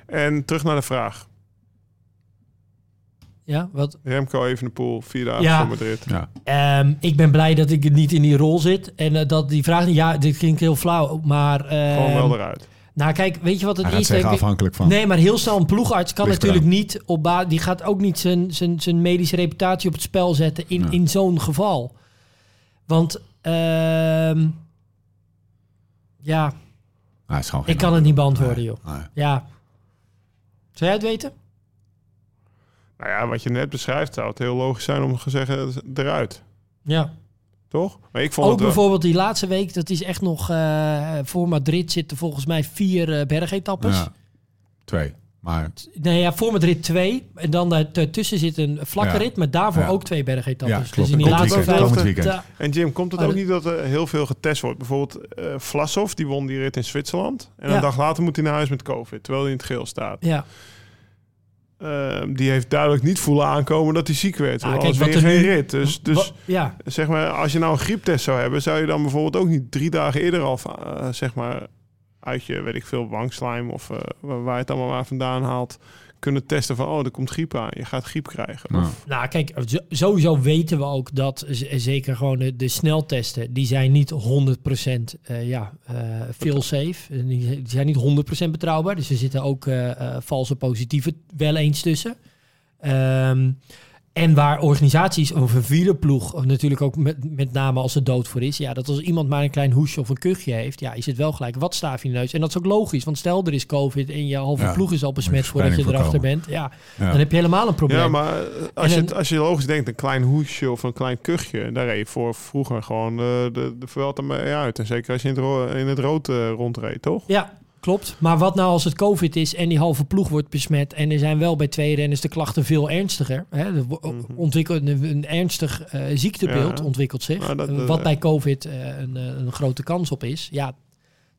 En terug naar de vraag. Ja, wat? Remco Evenepoel, vier dagen Ja. voor Madrid. Ja. Ehm, ik ben blij dat ik niet in die rol zit. En eh, dat die vraag. Ja, dit klinkt heel flauw, maar... ehm, Gewoon wel eruit. Nou, kijk, weet je wat het Hij is? zeggen ik? afhankelijk van. Nee, maar heel snel een ploegarts kan Ligt natuurlijk niet op Die gaat ook niet zijn, zijn, zijn medische reputatie op het spel zetten in, Ja. in zo'n geval. Want ehm, ja, ik kan het niet beantwoorden, Nee, joh. nee. Ja. Zou jij het weten? Nou ja, wat je net beschrijft, zou het heel logisch zijn om te zeggen eruit. Ja. Toch? Maar ik vond Ook het wel- bijvoorbeeld die laatste week, dat is echt nog... eh, voor Madrid zitten volgens mij vier eh, bergetappes. Ja. Twee. Maar Nee, ja, voor Madrid twee. En dan daartussen zit een vlakke Ja. rit, maar daarvoor Ja. ook twee bergetappes. Ja, dus in die laatste vijf... En Jim, komt het Oh, ook niet dat er heel veel getest wordt? Bijvoorbeeld eh Vlasov, die won die rit in Zwitserland. En Ja. een dag later moet hij naar huis met COVID, terwijl hij in het geel staat. ja. Ehm, die heeft duidelijk niet voelen aankomen dat hij ziek werd. Ah, kijk, anders wat win je er geen nu- rit. Dus, dus ja, zeg maar, als je nou een grieptest zou hebben, zou je dan bijvoorbeeld ook niet drie dagen eerder al, eh, zeg maar, uit je, weet ik veel, wangslijm of eh, waar waar je het allemaal maar vandaan haalt, kunnen testen van, oh, er komt griep aan. Je gaat griep krijgen. nou, nou kijk, sowieso weten we ook dat z- zeker gewoon de, de sneltesten, die zijn niet 100% eh ja, eh veel safe. En Die, die zijn niet 100% betrouwbaar. Dus er zitten ook eh, eh, valse positieve wel eens tussen. Ehm, en waar organisaties of een vierderploeg of natuurlijk ook met, met name als er dood voor is. Ja, dat als iemand maar een klein hoesje of een kuchje heeft, ja, is het wel gelijk wat staaf in de neus. En dat is ook logisch, want stel er is COVID en je halve Ja, ploeg is al besmet voordat je erachter bent. Ja, ja. dan heb je helemaal een probleem. Ja, maar eh, als, je, het- als je logisch denkt, een klein hoesje of een klein kuchje, daar reed je voor vroeger gewoon eh, de, de Vuelta mee uit. En zeker als je in het, ro- in het rood eh, rondreed, toch? Ja, klopt. Maar wat nou als het COVID is en die halve ploeg wordt besmet en er zijn wel bij twee renners de klachten veel ernstiger. Hè? Er Mhm. ontwikkelt een, een ernstig eh, ziektebeeld Ja. ontwikkelt zich. Dat- eh, dat- wat bij COVID eh, een, eh, een grote kans op is. Ja,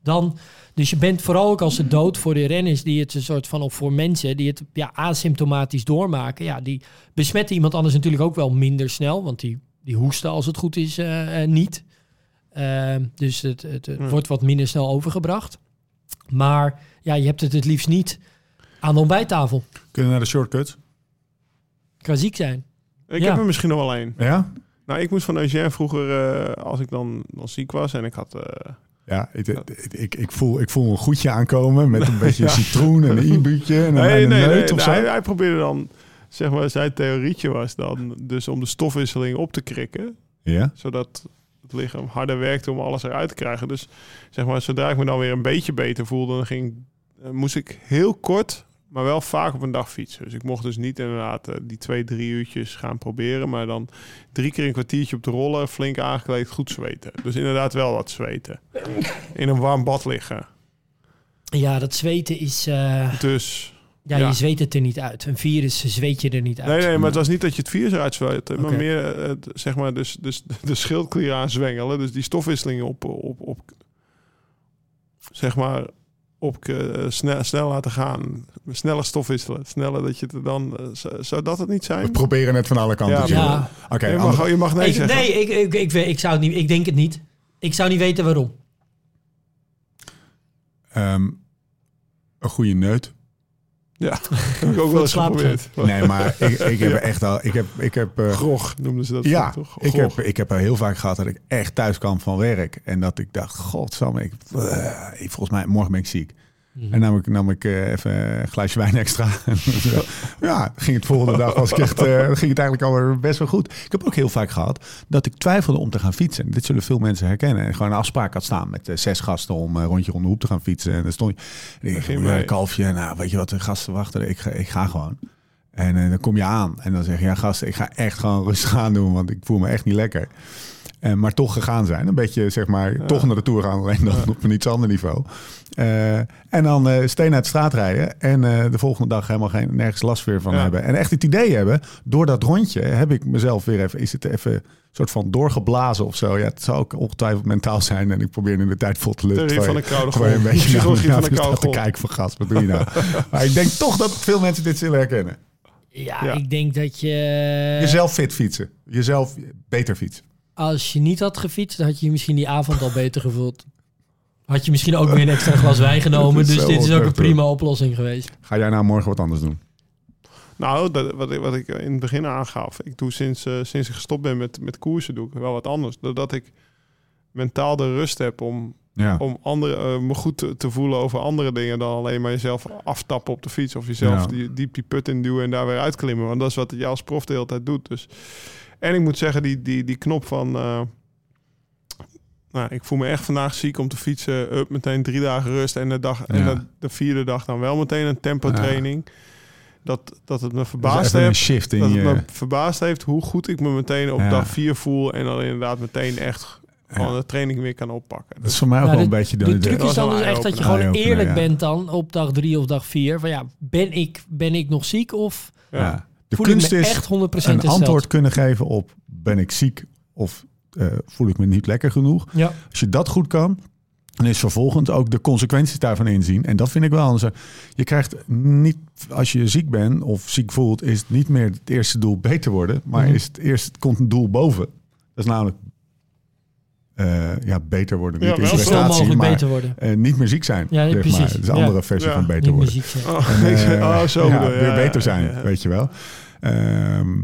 dan. Dus je bent vooral ook als het dood voor de renners die het een soort van, of voor mensen die het ja, asymptomatisch doormaken. Ja, die besmetten iemand anders natuurlijk ook wel minder snel, want die, die hoesten als het goed is eh, eh, niet. Ehm, dus het, het, het Hmm. wordt wat minder snel overgebracht. Maar ja, je hebt het het liefst niet aan de ontbijttafel. Kunnen naar de shortcuts? Kan ziek zijn. Ik Ja. heb er misschien nog wel één. Ja? Nou, ik moest van Eugène vroeger, eh, als ik dan, dan ziek was en ik had... eh, Ja, ik, ik, ik, voel, ik voel een goedje aankomen met een beetje Ja. citroen en een i-buutje en een, nee, een nee, nee, of zo. Hij, hij probeerde dan, zeg maar, zijn theorietje was dan dus om de stofwisseling op te krikken. Ja? Zodat het lichaam harder werkte om alles eruit te krijgen. Dus zeg maar, zodra ik me dan weer een beetje beter voelde, dan ging, eh, moest ik heel kort, maar wel vaak op een dag fietsen. Dus ik mocht dus niet inderdaad eh, die twee, drie uurtjes gaan proberen, maar dan drie keer een kwartiertje op de rollen, flink aangekleed, goed zweten. Dus inderdaad wel wat zweten. In een warm bad liggen. Ja, dat zweten is... eh, Dus... ja, Ja. je zweet het er niet uit. Een virus zweet je er niet uit. Nee, nee, maar het was niet dat je het virus Oké. maar meer eh, zeg maar dus, dus de schildklier aanzwengelen, dus die stofwisseling op, op, op zeg maar op eh, snel, snel laten gaan, sneller stofwisselen, sneller dat je het er dan eh, zou- dat het niet We zijn? proberen het van alle kanten. Ja, te Ja. Oké, je, andere- mag, je mag nee ik, zeggen. nee, ik, ik, ik, zou het niet... Ik denk het niet. Ik zou niet weten waarom. ehm, een goede neut. Ja, heb ik ook wel eens slaap geprobeerd. Nee, maar ik, ik heb echt al... Ik heb, ik heb, eh, Grog noemden ze dat ja, toch? ik heb, ik heb er heel vaak gehad dat ik echt thuis kwam van werk. En dat ik dacht, godsamme, ik, eh, volgens mij morgen ben ik ziek. Mhm. En nam ik, nam ik eh, even een glaasje wijn extra. ja, ging het volgende dag was ik echt, eh, ging het eigenlijk alweer best wel goed. Ik heb ook heel vaak gehad dat ik twijfelde om te gaan fietsen. Dit zullen veel mensen herkennen. En gewoon een afspraak had staan met eh, zes gasten om een rondje om de hoep te gaan fietsen. En dan stond je, en ik mee. kalfje, nou weet je wat, de gasten wachten, ik ga, ik ga gewoon. En dan kom je aan en dan zeg je, ja gasten, ik ga echt gewoon rustig aan doen, want ik voel me echt niet lekker. Eh, maar toch gegaan zijn. Een beetje, zeg maar, toch naar de Tour gaan. Alleen dan op een iets ander niveau. Eh, en dan eh steen uit de straat rijden. En eh, de volgende dag helemaal geen, nergens last meer van Ja. hebben. En echt het idee hebben. Door dat rondje heb ik mezelf weer even... Is het even soort van doorgeblazen of zo. Ja, het zou ook ongetwijfeld mentaal zijn. En ik probeer in de tijd vol te. Theorie van terwijl de koude een beetje naar, van de te kijken van gast. Wat doe je nou? maar ik denk toch dat veel mensen dit zullen herkennen. Ja, Ja. ik denk dat je... Jezelf fit fietsen. Jezelf beter fietsen. Als je niet had gefietst, dan had je je misschien die avond al beter gevoeld. Had je misschien ook weer een extra glas wijn genomen. Dus dit is ook een prima oplossing geweest. Ga jij nou morgen wat anders doen? Nou, dat, wat, ik, wat ik in het begin aangaf. Ik doe sinds, eh, sinds ik gestopt ben met, met koersen, doe ik wel wat anders. Doordat ik mentaal de rust heb om, Ja. om andere, eh, me goed te, te voelen over andere dingen dan alleen maar jezelf aftappen op de fiets. Of jezelf Ja. die, diep die put in duwen en daar weer uitklimmen. Want dat is wat je als prof de hele tijd doet. Dus. En ik moet zeggen, die, die, die knop van... eh, nou, ik voel me echt vandaag ziek om te fietsen. Up, meteen drie dagen rust. En de, dag, en Ja. de, de vierde dag dan wel meteen een tempo training. Dat, dat het me verbaasd heeft. shift in Dat het je... me verbaasd heeft hoe goed ik me meteen op Ja. dag vier voel. En dan inderdaad meteen echt gewoon de training weer kan oppakken. Dat is voor mij ook Ja, wel de- een beetje De de... truc is dan dus echt dat je gewoon eerlijk ja. bent dan op dag drie of dag vier. Van ja, ben ik, ben ik nog ziek of Ja. ja. De voel kunst ik me is echt 100% een antwoord kunnen geven op ben ik ziek of eh, voel ik me niet lekker genoeg. Ja, Als je dat goed kan, dan is vervolgens ook de consequenties daarvan inzien. En dat vind ik wel. Je krijgt niet, als je ziek bent of ziek voelt, is het niet meer het eerste doel beter worden. Maar Mhm. is het eerst komt een doel boven. Dat is namelijk eh, ja, beter worden. Ja, Niet in prestatie, mogelijk maar beter worden. eh, niet meer ziek zijn. Ja, zeg precies. Maar. Dat is een Ja. andere versie Ja. van beter Niet meer worden. ziek zijn. Oh, En, oh, zo ja, bedoel je. weer Ja, beter zijn, ja. weet je wel. Ehm, eh,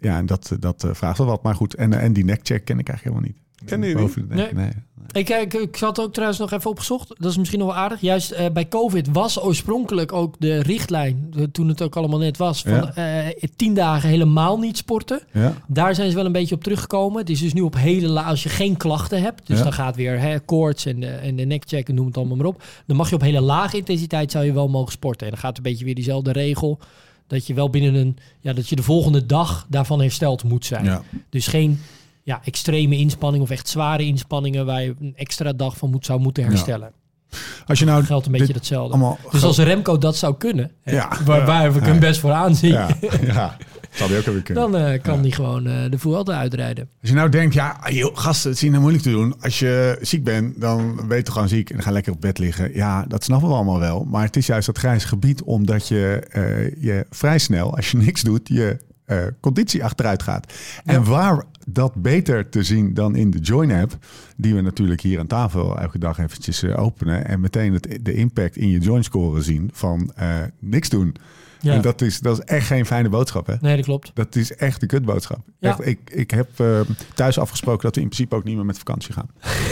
ja, en dat, dat eh, vraagt wel wat. Maar goed, en, en die neckcheck ken ik eigenlijk helemaal niet. Ken je nek, Nee. nee. Ik, ik, ik zat ook trouwens nog even opgezocht. Dat is misschien nog wel aardig. Juist eh, bij COVID was oorspronkelijk ook de richtlijn, eh, toen het ook allemaal net was, van Ja. eh, tien dagen helemaal niet sporten. Ja, Daar zijn ze wel een beetje op teruggekomen. Het is dus nu op hele la als je geen klachten hebt. Dus Ja. dan gaat weer hè, koorts en de, en de neckcheck en noem het allemaal maar op. Dan mag je op hele lage intensiteit zou je wel mogen sporten. En dan gaat een beetje weer diezelfde regel. Dat je wel binnen een, ja, dat je de volgende dag daarvan hersteld moet zijn. ja. Dus geen ja, extreme inspanning of echt zware inspanningen waar je een extra dag van moet, zou moeten herstellen. Als je nou geldt een beetje hetzelfde. Dus als Remco dat zou kunnen, hè, Ja. waar, waar we hem best voor aanzien, Ja, ja. Zou die ook weer kunnen. dan eh, kan die gewoon eh, de Vuelta uitrijden. Als je nou denkt, ja, joh, gasten, het is niet nou moeilijk te doen. Als je ziek bent, dan ben je toch gewoon ziek en dan ga lekker op bed liggen. Ja, dat snappen we allemaal wel. Maar het is juist dat grijs gebied, omdat je, eh, je vrij snel, als je niks doet, je eh, conditie achteruit gaat. En waar dat beter te zien dan in de Join-app, die we natuurlijk hier aan tafel elke dag eventjes openen en meteen het, de impact in je join-score zien van eh, niks doen. Ja. En dat is, dat is echt geen fijne boodschap, hè? Nee, dat klopt. Dat is echt de kutboodschap. Ja. Echt, ik, ik heb eh, thuis afgesproken dat we in principe ook niet meer met vakantie gaan.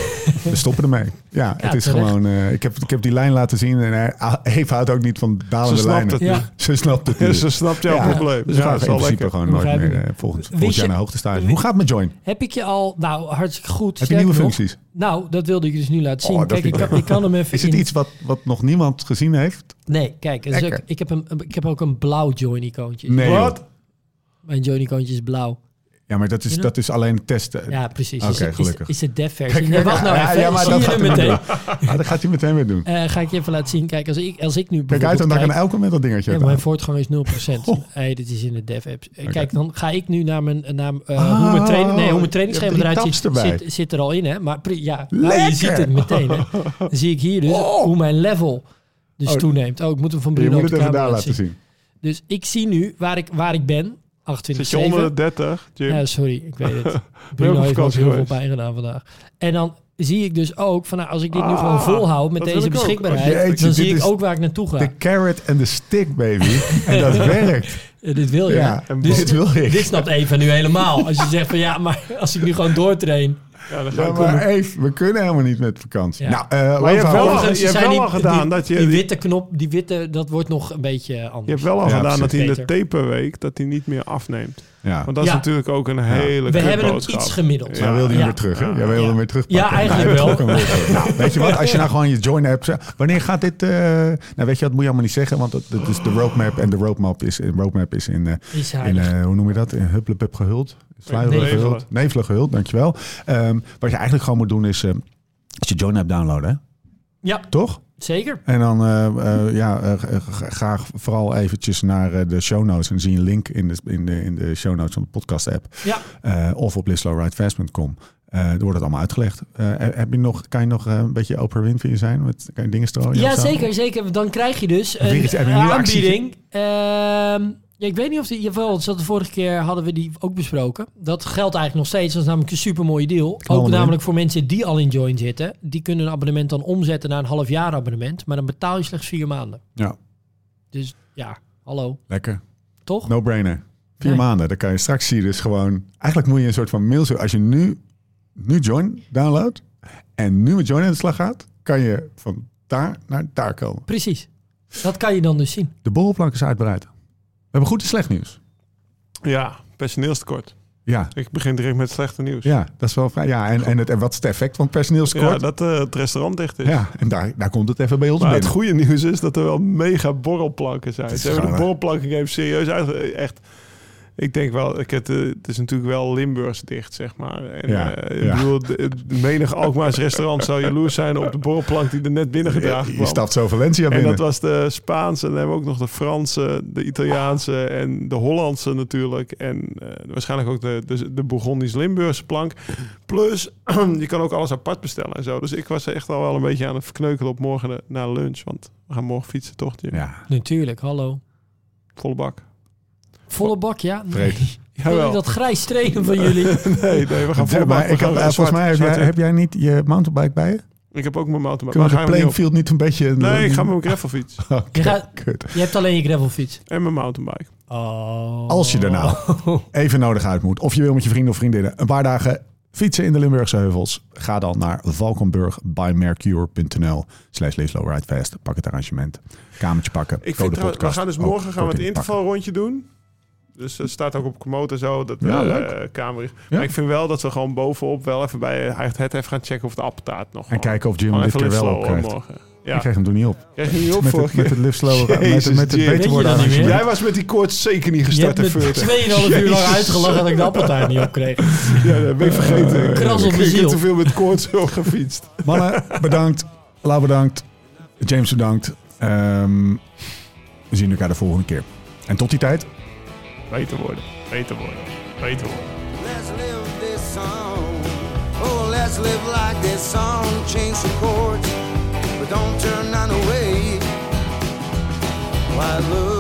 we stoppen ermee. Ja, het is terecht. gewoon... eh, ik, heb, ik heb die lijn laten zien en hij, Eva houdt ook niet van dalende Ze snapt lijnen. het Ja. Ze snapt het niet. ze snapt jouw Ja. probleem. Dus ja, we gaan dat is in principe lekker. gewoon nooit meer eh, jaar je- naar hoogte staan. Hoe gaat het met Join? Heb ik je al, nou hartstikke goed. Heb je nieuwe nog- functies? Nou, dat wilde ik dus nu laten zien. Oh, kijk, ik kan, ik kan hem even Is het in- iets wat, wat nog niemand gezien heeft? Nee, kijk, ook- ik, heb een, ik heb ook een blauw join-icoontje. Nee, Wat? Mijn join-icoontje is blauw. Ja, maar dat is, dat is alleen het testen. Ja, precies. Oké, is, het- is, gelukkig. is de dev versie. Kijk, Nee, wacht nou ja, even. ja, maar dat gaat meteen? Ja, dat gaat hij meteen weer doen. Eh, ga ik je even laten zien. Kijk, als ik, als ik nu Kijk uit, dan kan kijk- elk moment dat dingetje Ja, mijn voortgang is 0%. Oh. Hey, dit is in de dev apps. Eh. Kijk, dan ga ik nu naar mijn, naar, eh, Ah, hoe mijn training, nee, hoe mijn trainingsschema eruit ziet, zit, zit er al in, hè? Maar ja, nou, je ziet het meteen, hè? Dan zie ik hier dus Oh. hoe mijn level dus Oh. toeneemt. Oh, ik moet hem van Je Bruno moet het even daar laten zien. Dus ik zie nu waar ik, waar ik ben. 28, Zit je onder de 30, Jim? Ja, sorry, ik weet het. Bruno heeft vakantie heel veel pijn gedaan vandaag. En dan zie ik dus ook, van, nou, als ik dit nu Ah, gewoon volhoud met deze ik ook. beschikbaarheid, Jeetje, dan zie ik ook waar ik naartoe ga. De carrot en de stick, baby. en dat werkt. Ja, dit wil je. Ja, dus dit wil ik. Dit snapt Eva nu helemaal. Als je zegt van ja, maar als ik nu gewoon doortrain. Ja, dan Ja, maar even, we kunnen helemaal niet met vakantie. Ja. Nou, eh, Maar je hebt wel al- Overigens, je hebt zijn wel die- al gedaan die, dat je- Die die- witte knop, die witte, dat wordt nog een beetje anders. Je hebt wel al Ja, gedaan dat hij in de taperweek dat hij niet meer afneemt. Ja. Want dat is Ja. natuurlijk ook een hele We hebben hem iets gemiddeld. Jij wilde hem Ja. weer terug, hè? Jij wilde Ja. hem weer terug. Ja, eigenlijk wel. nou, weet je wat? Als je nou gewoon je join-app... zegt, Wanneer gaat dit... eh, nou, weet je wat? Moet je allemaal niet zeggen. Want dat, dat is de roadmap. En de roadmap is, de roadmap is in... eh, Is in eh, hoe noem je dat? In hupplepup gehuld. Sluieren Nevelen. gehuld. Nevelen gehuld, dankjewel. Ehm, wat je eigenlijk gewoon moet doen is... eh, als je join-app downloaden, hè? ja, Toch? zeker. En dan eh, eh, ja, g- ga vooral eventjes naar de show notes. En zie een link in de, in de, in de show notes van de podcast app. Ja. Of op lislowridefast.com. Eh daar wordt het allemaal uitgelegd. Heb je nog, kan je nog een beetje Oprah Winfrey zijn? Met, kan je dingen strooien? Ja, zeker, zeker. Dan krijg je dus een aanbieding. Ehm, ja, ik weet niet of die... Jawel, dat de vorige keer hadden we die ook besproken. Dat geldt eigenlijk nog steeds. Dat is namelijk een super mooie deal. Ook namelijk voor mensen die al in Join zitten. Die kunnen een abonnement dan omzetten naar een half jaar abonnement. Maar dan betaal je slechts vier maanden. Ja. Dus ja, Hallo. Lekker. Toch? No-brainer. Vier Nee. maanden. Dan kan je straks zien. Dus gewoon... Eigenlijk moet je een soort van mail... zo- Als je nu, nu Join downloadt... en nu met Join aan de slag gaat... kan je van daar naar daar komen. Precies. Dat kan je dan dus zien. De borrelplank is uitbreid. We hebben goed en slecht nieuws. Ja, personeelstekort. Ja, Ik begin direct met slechte nieuws. ja dat is wel vrij. Ja, en, en, het, en wat is het effect van het personeelstekort? Ja, dat eh, het restaurant dicht is. Ja, en daar, daar komt het even bij ons Maar het binnen. goede nieuws is dat er wel mega borrelplanken zijn. Het Ze hebben de borrelplanken game serieus uit. Echt, ik denk wel, ik het, eh, het is natuurlijk wel Limburgs dicht, zeg maar. En, Ja, eh, ja. Ik bedoel, de, de menig Alkmaars restaurant zou jaloers zijn op de borrelplank die er net binnengedragen je, je kwam. stapt zo Valencia En binnen. dat was de Spaanse, en dan hebben we ook nog de Franse, de Italiaanse en de Hollandse natuurlijk. En eh, waarschijnlijk ook de, de, de Bourgondisch-Limburgse plank. Plus, je kan ook alles apart bestellen en zo. Dus ik was echt al wel een beetje aan het verkneukelen op morgen de- na lunch. Want we gaan morgen fietsen, toch? Jim? Ja, Natuurlijk, hallo. Volle bak. Volle bak, ja? Nee. Jawel. dat grijs trainen van jullie? Nee, nee, we gaan volle bak. ik heb, gaan zwart- volgens mij heb jij, wit. heb jij niet je mountainbike bij je? Ik heb ook mijn mountainbike. Kunnen we de we niet playing field niet een beetje... Nee, ik ga met mijn gravelfiets. Oké, Je gaat-. Je hebt alleen je gravelfiets. En mijn mountainbike. Oh. Als je er nou even nodig uit moet, of je wil met je vrienden of vriendinnen een paar dagen fietsen in de Limburgse heuvels, ga dan naar valkenburg.bymercure.nl slash. Pak het arrangement, kamertje pakken, Ik vind we gaan dus morgen gaan we het intervalrondje doen. Dus het staat ook op Komoot en zo. Dat Ja, de leuk. kamer is. Ja. Maar ik vind wel dat we gewoon bovenop wel even bij het, het even gaan checken of de appeltaart nog. En gewoon- kijken of Jim dit even keer wel hoor, morgen. Ik kreeg hem toen niet op. kreeg je niet op Met het, met het lift slow, met, Jezus, het- met het beter worden. Jij was met die koorts zeker niet gestart me Furten. 2,5 uur lang uitgelachen dat ik de appeltaart niet opkreeg. Ja, dat ben ik vergeten. Kras op ik heb te veel met koorts op gefietst. Mannen, bedankt. Lau bedankt. James bedankt. Ehm, we zien elkaar de volgende keer. En tot die tijd, Beter worden, beter worden, beter worden. Let's live this song. Oh, let's live like this song. Change some chords, but don't turn none away. Why looking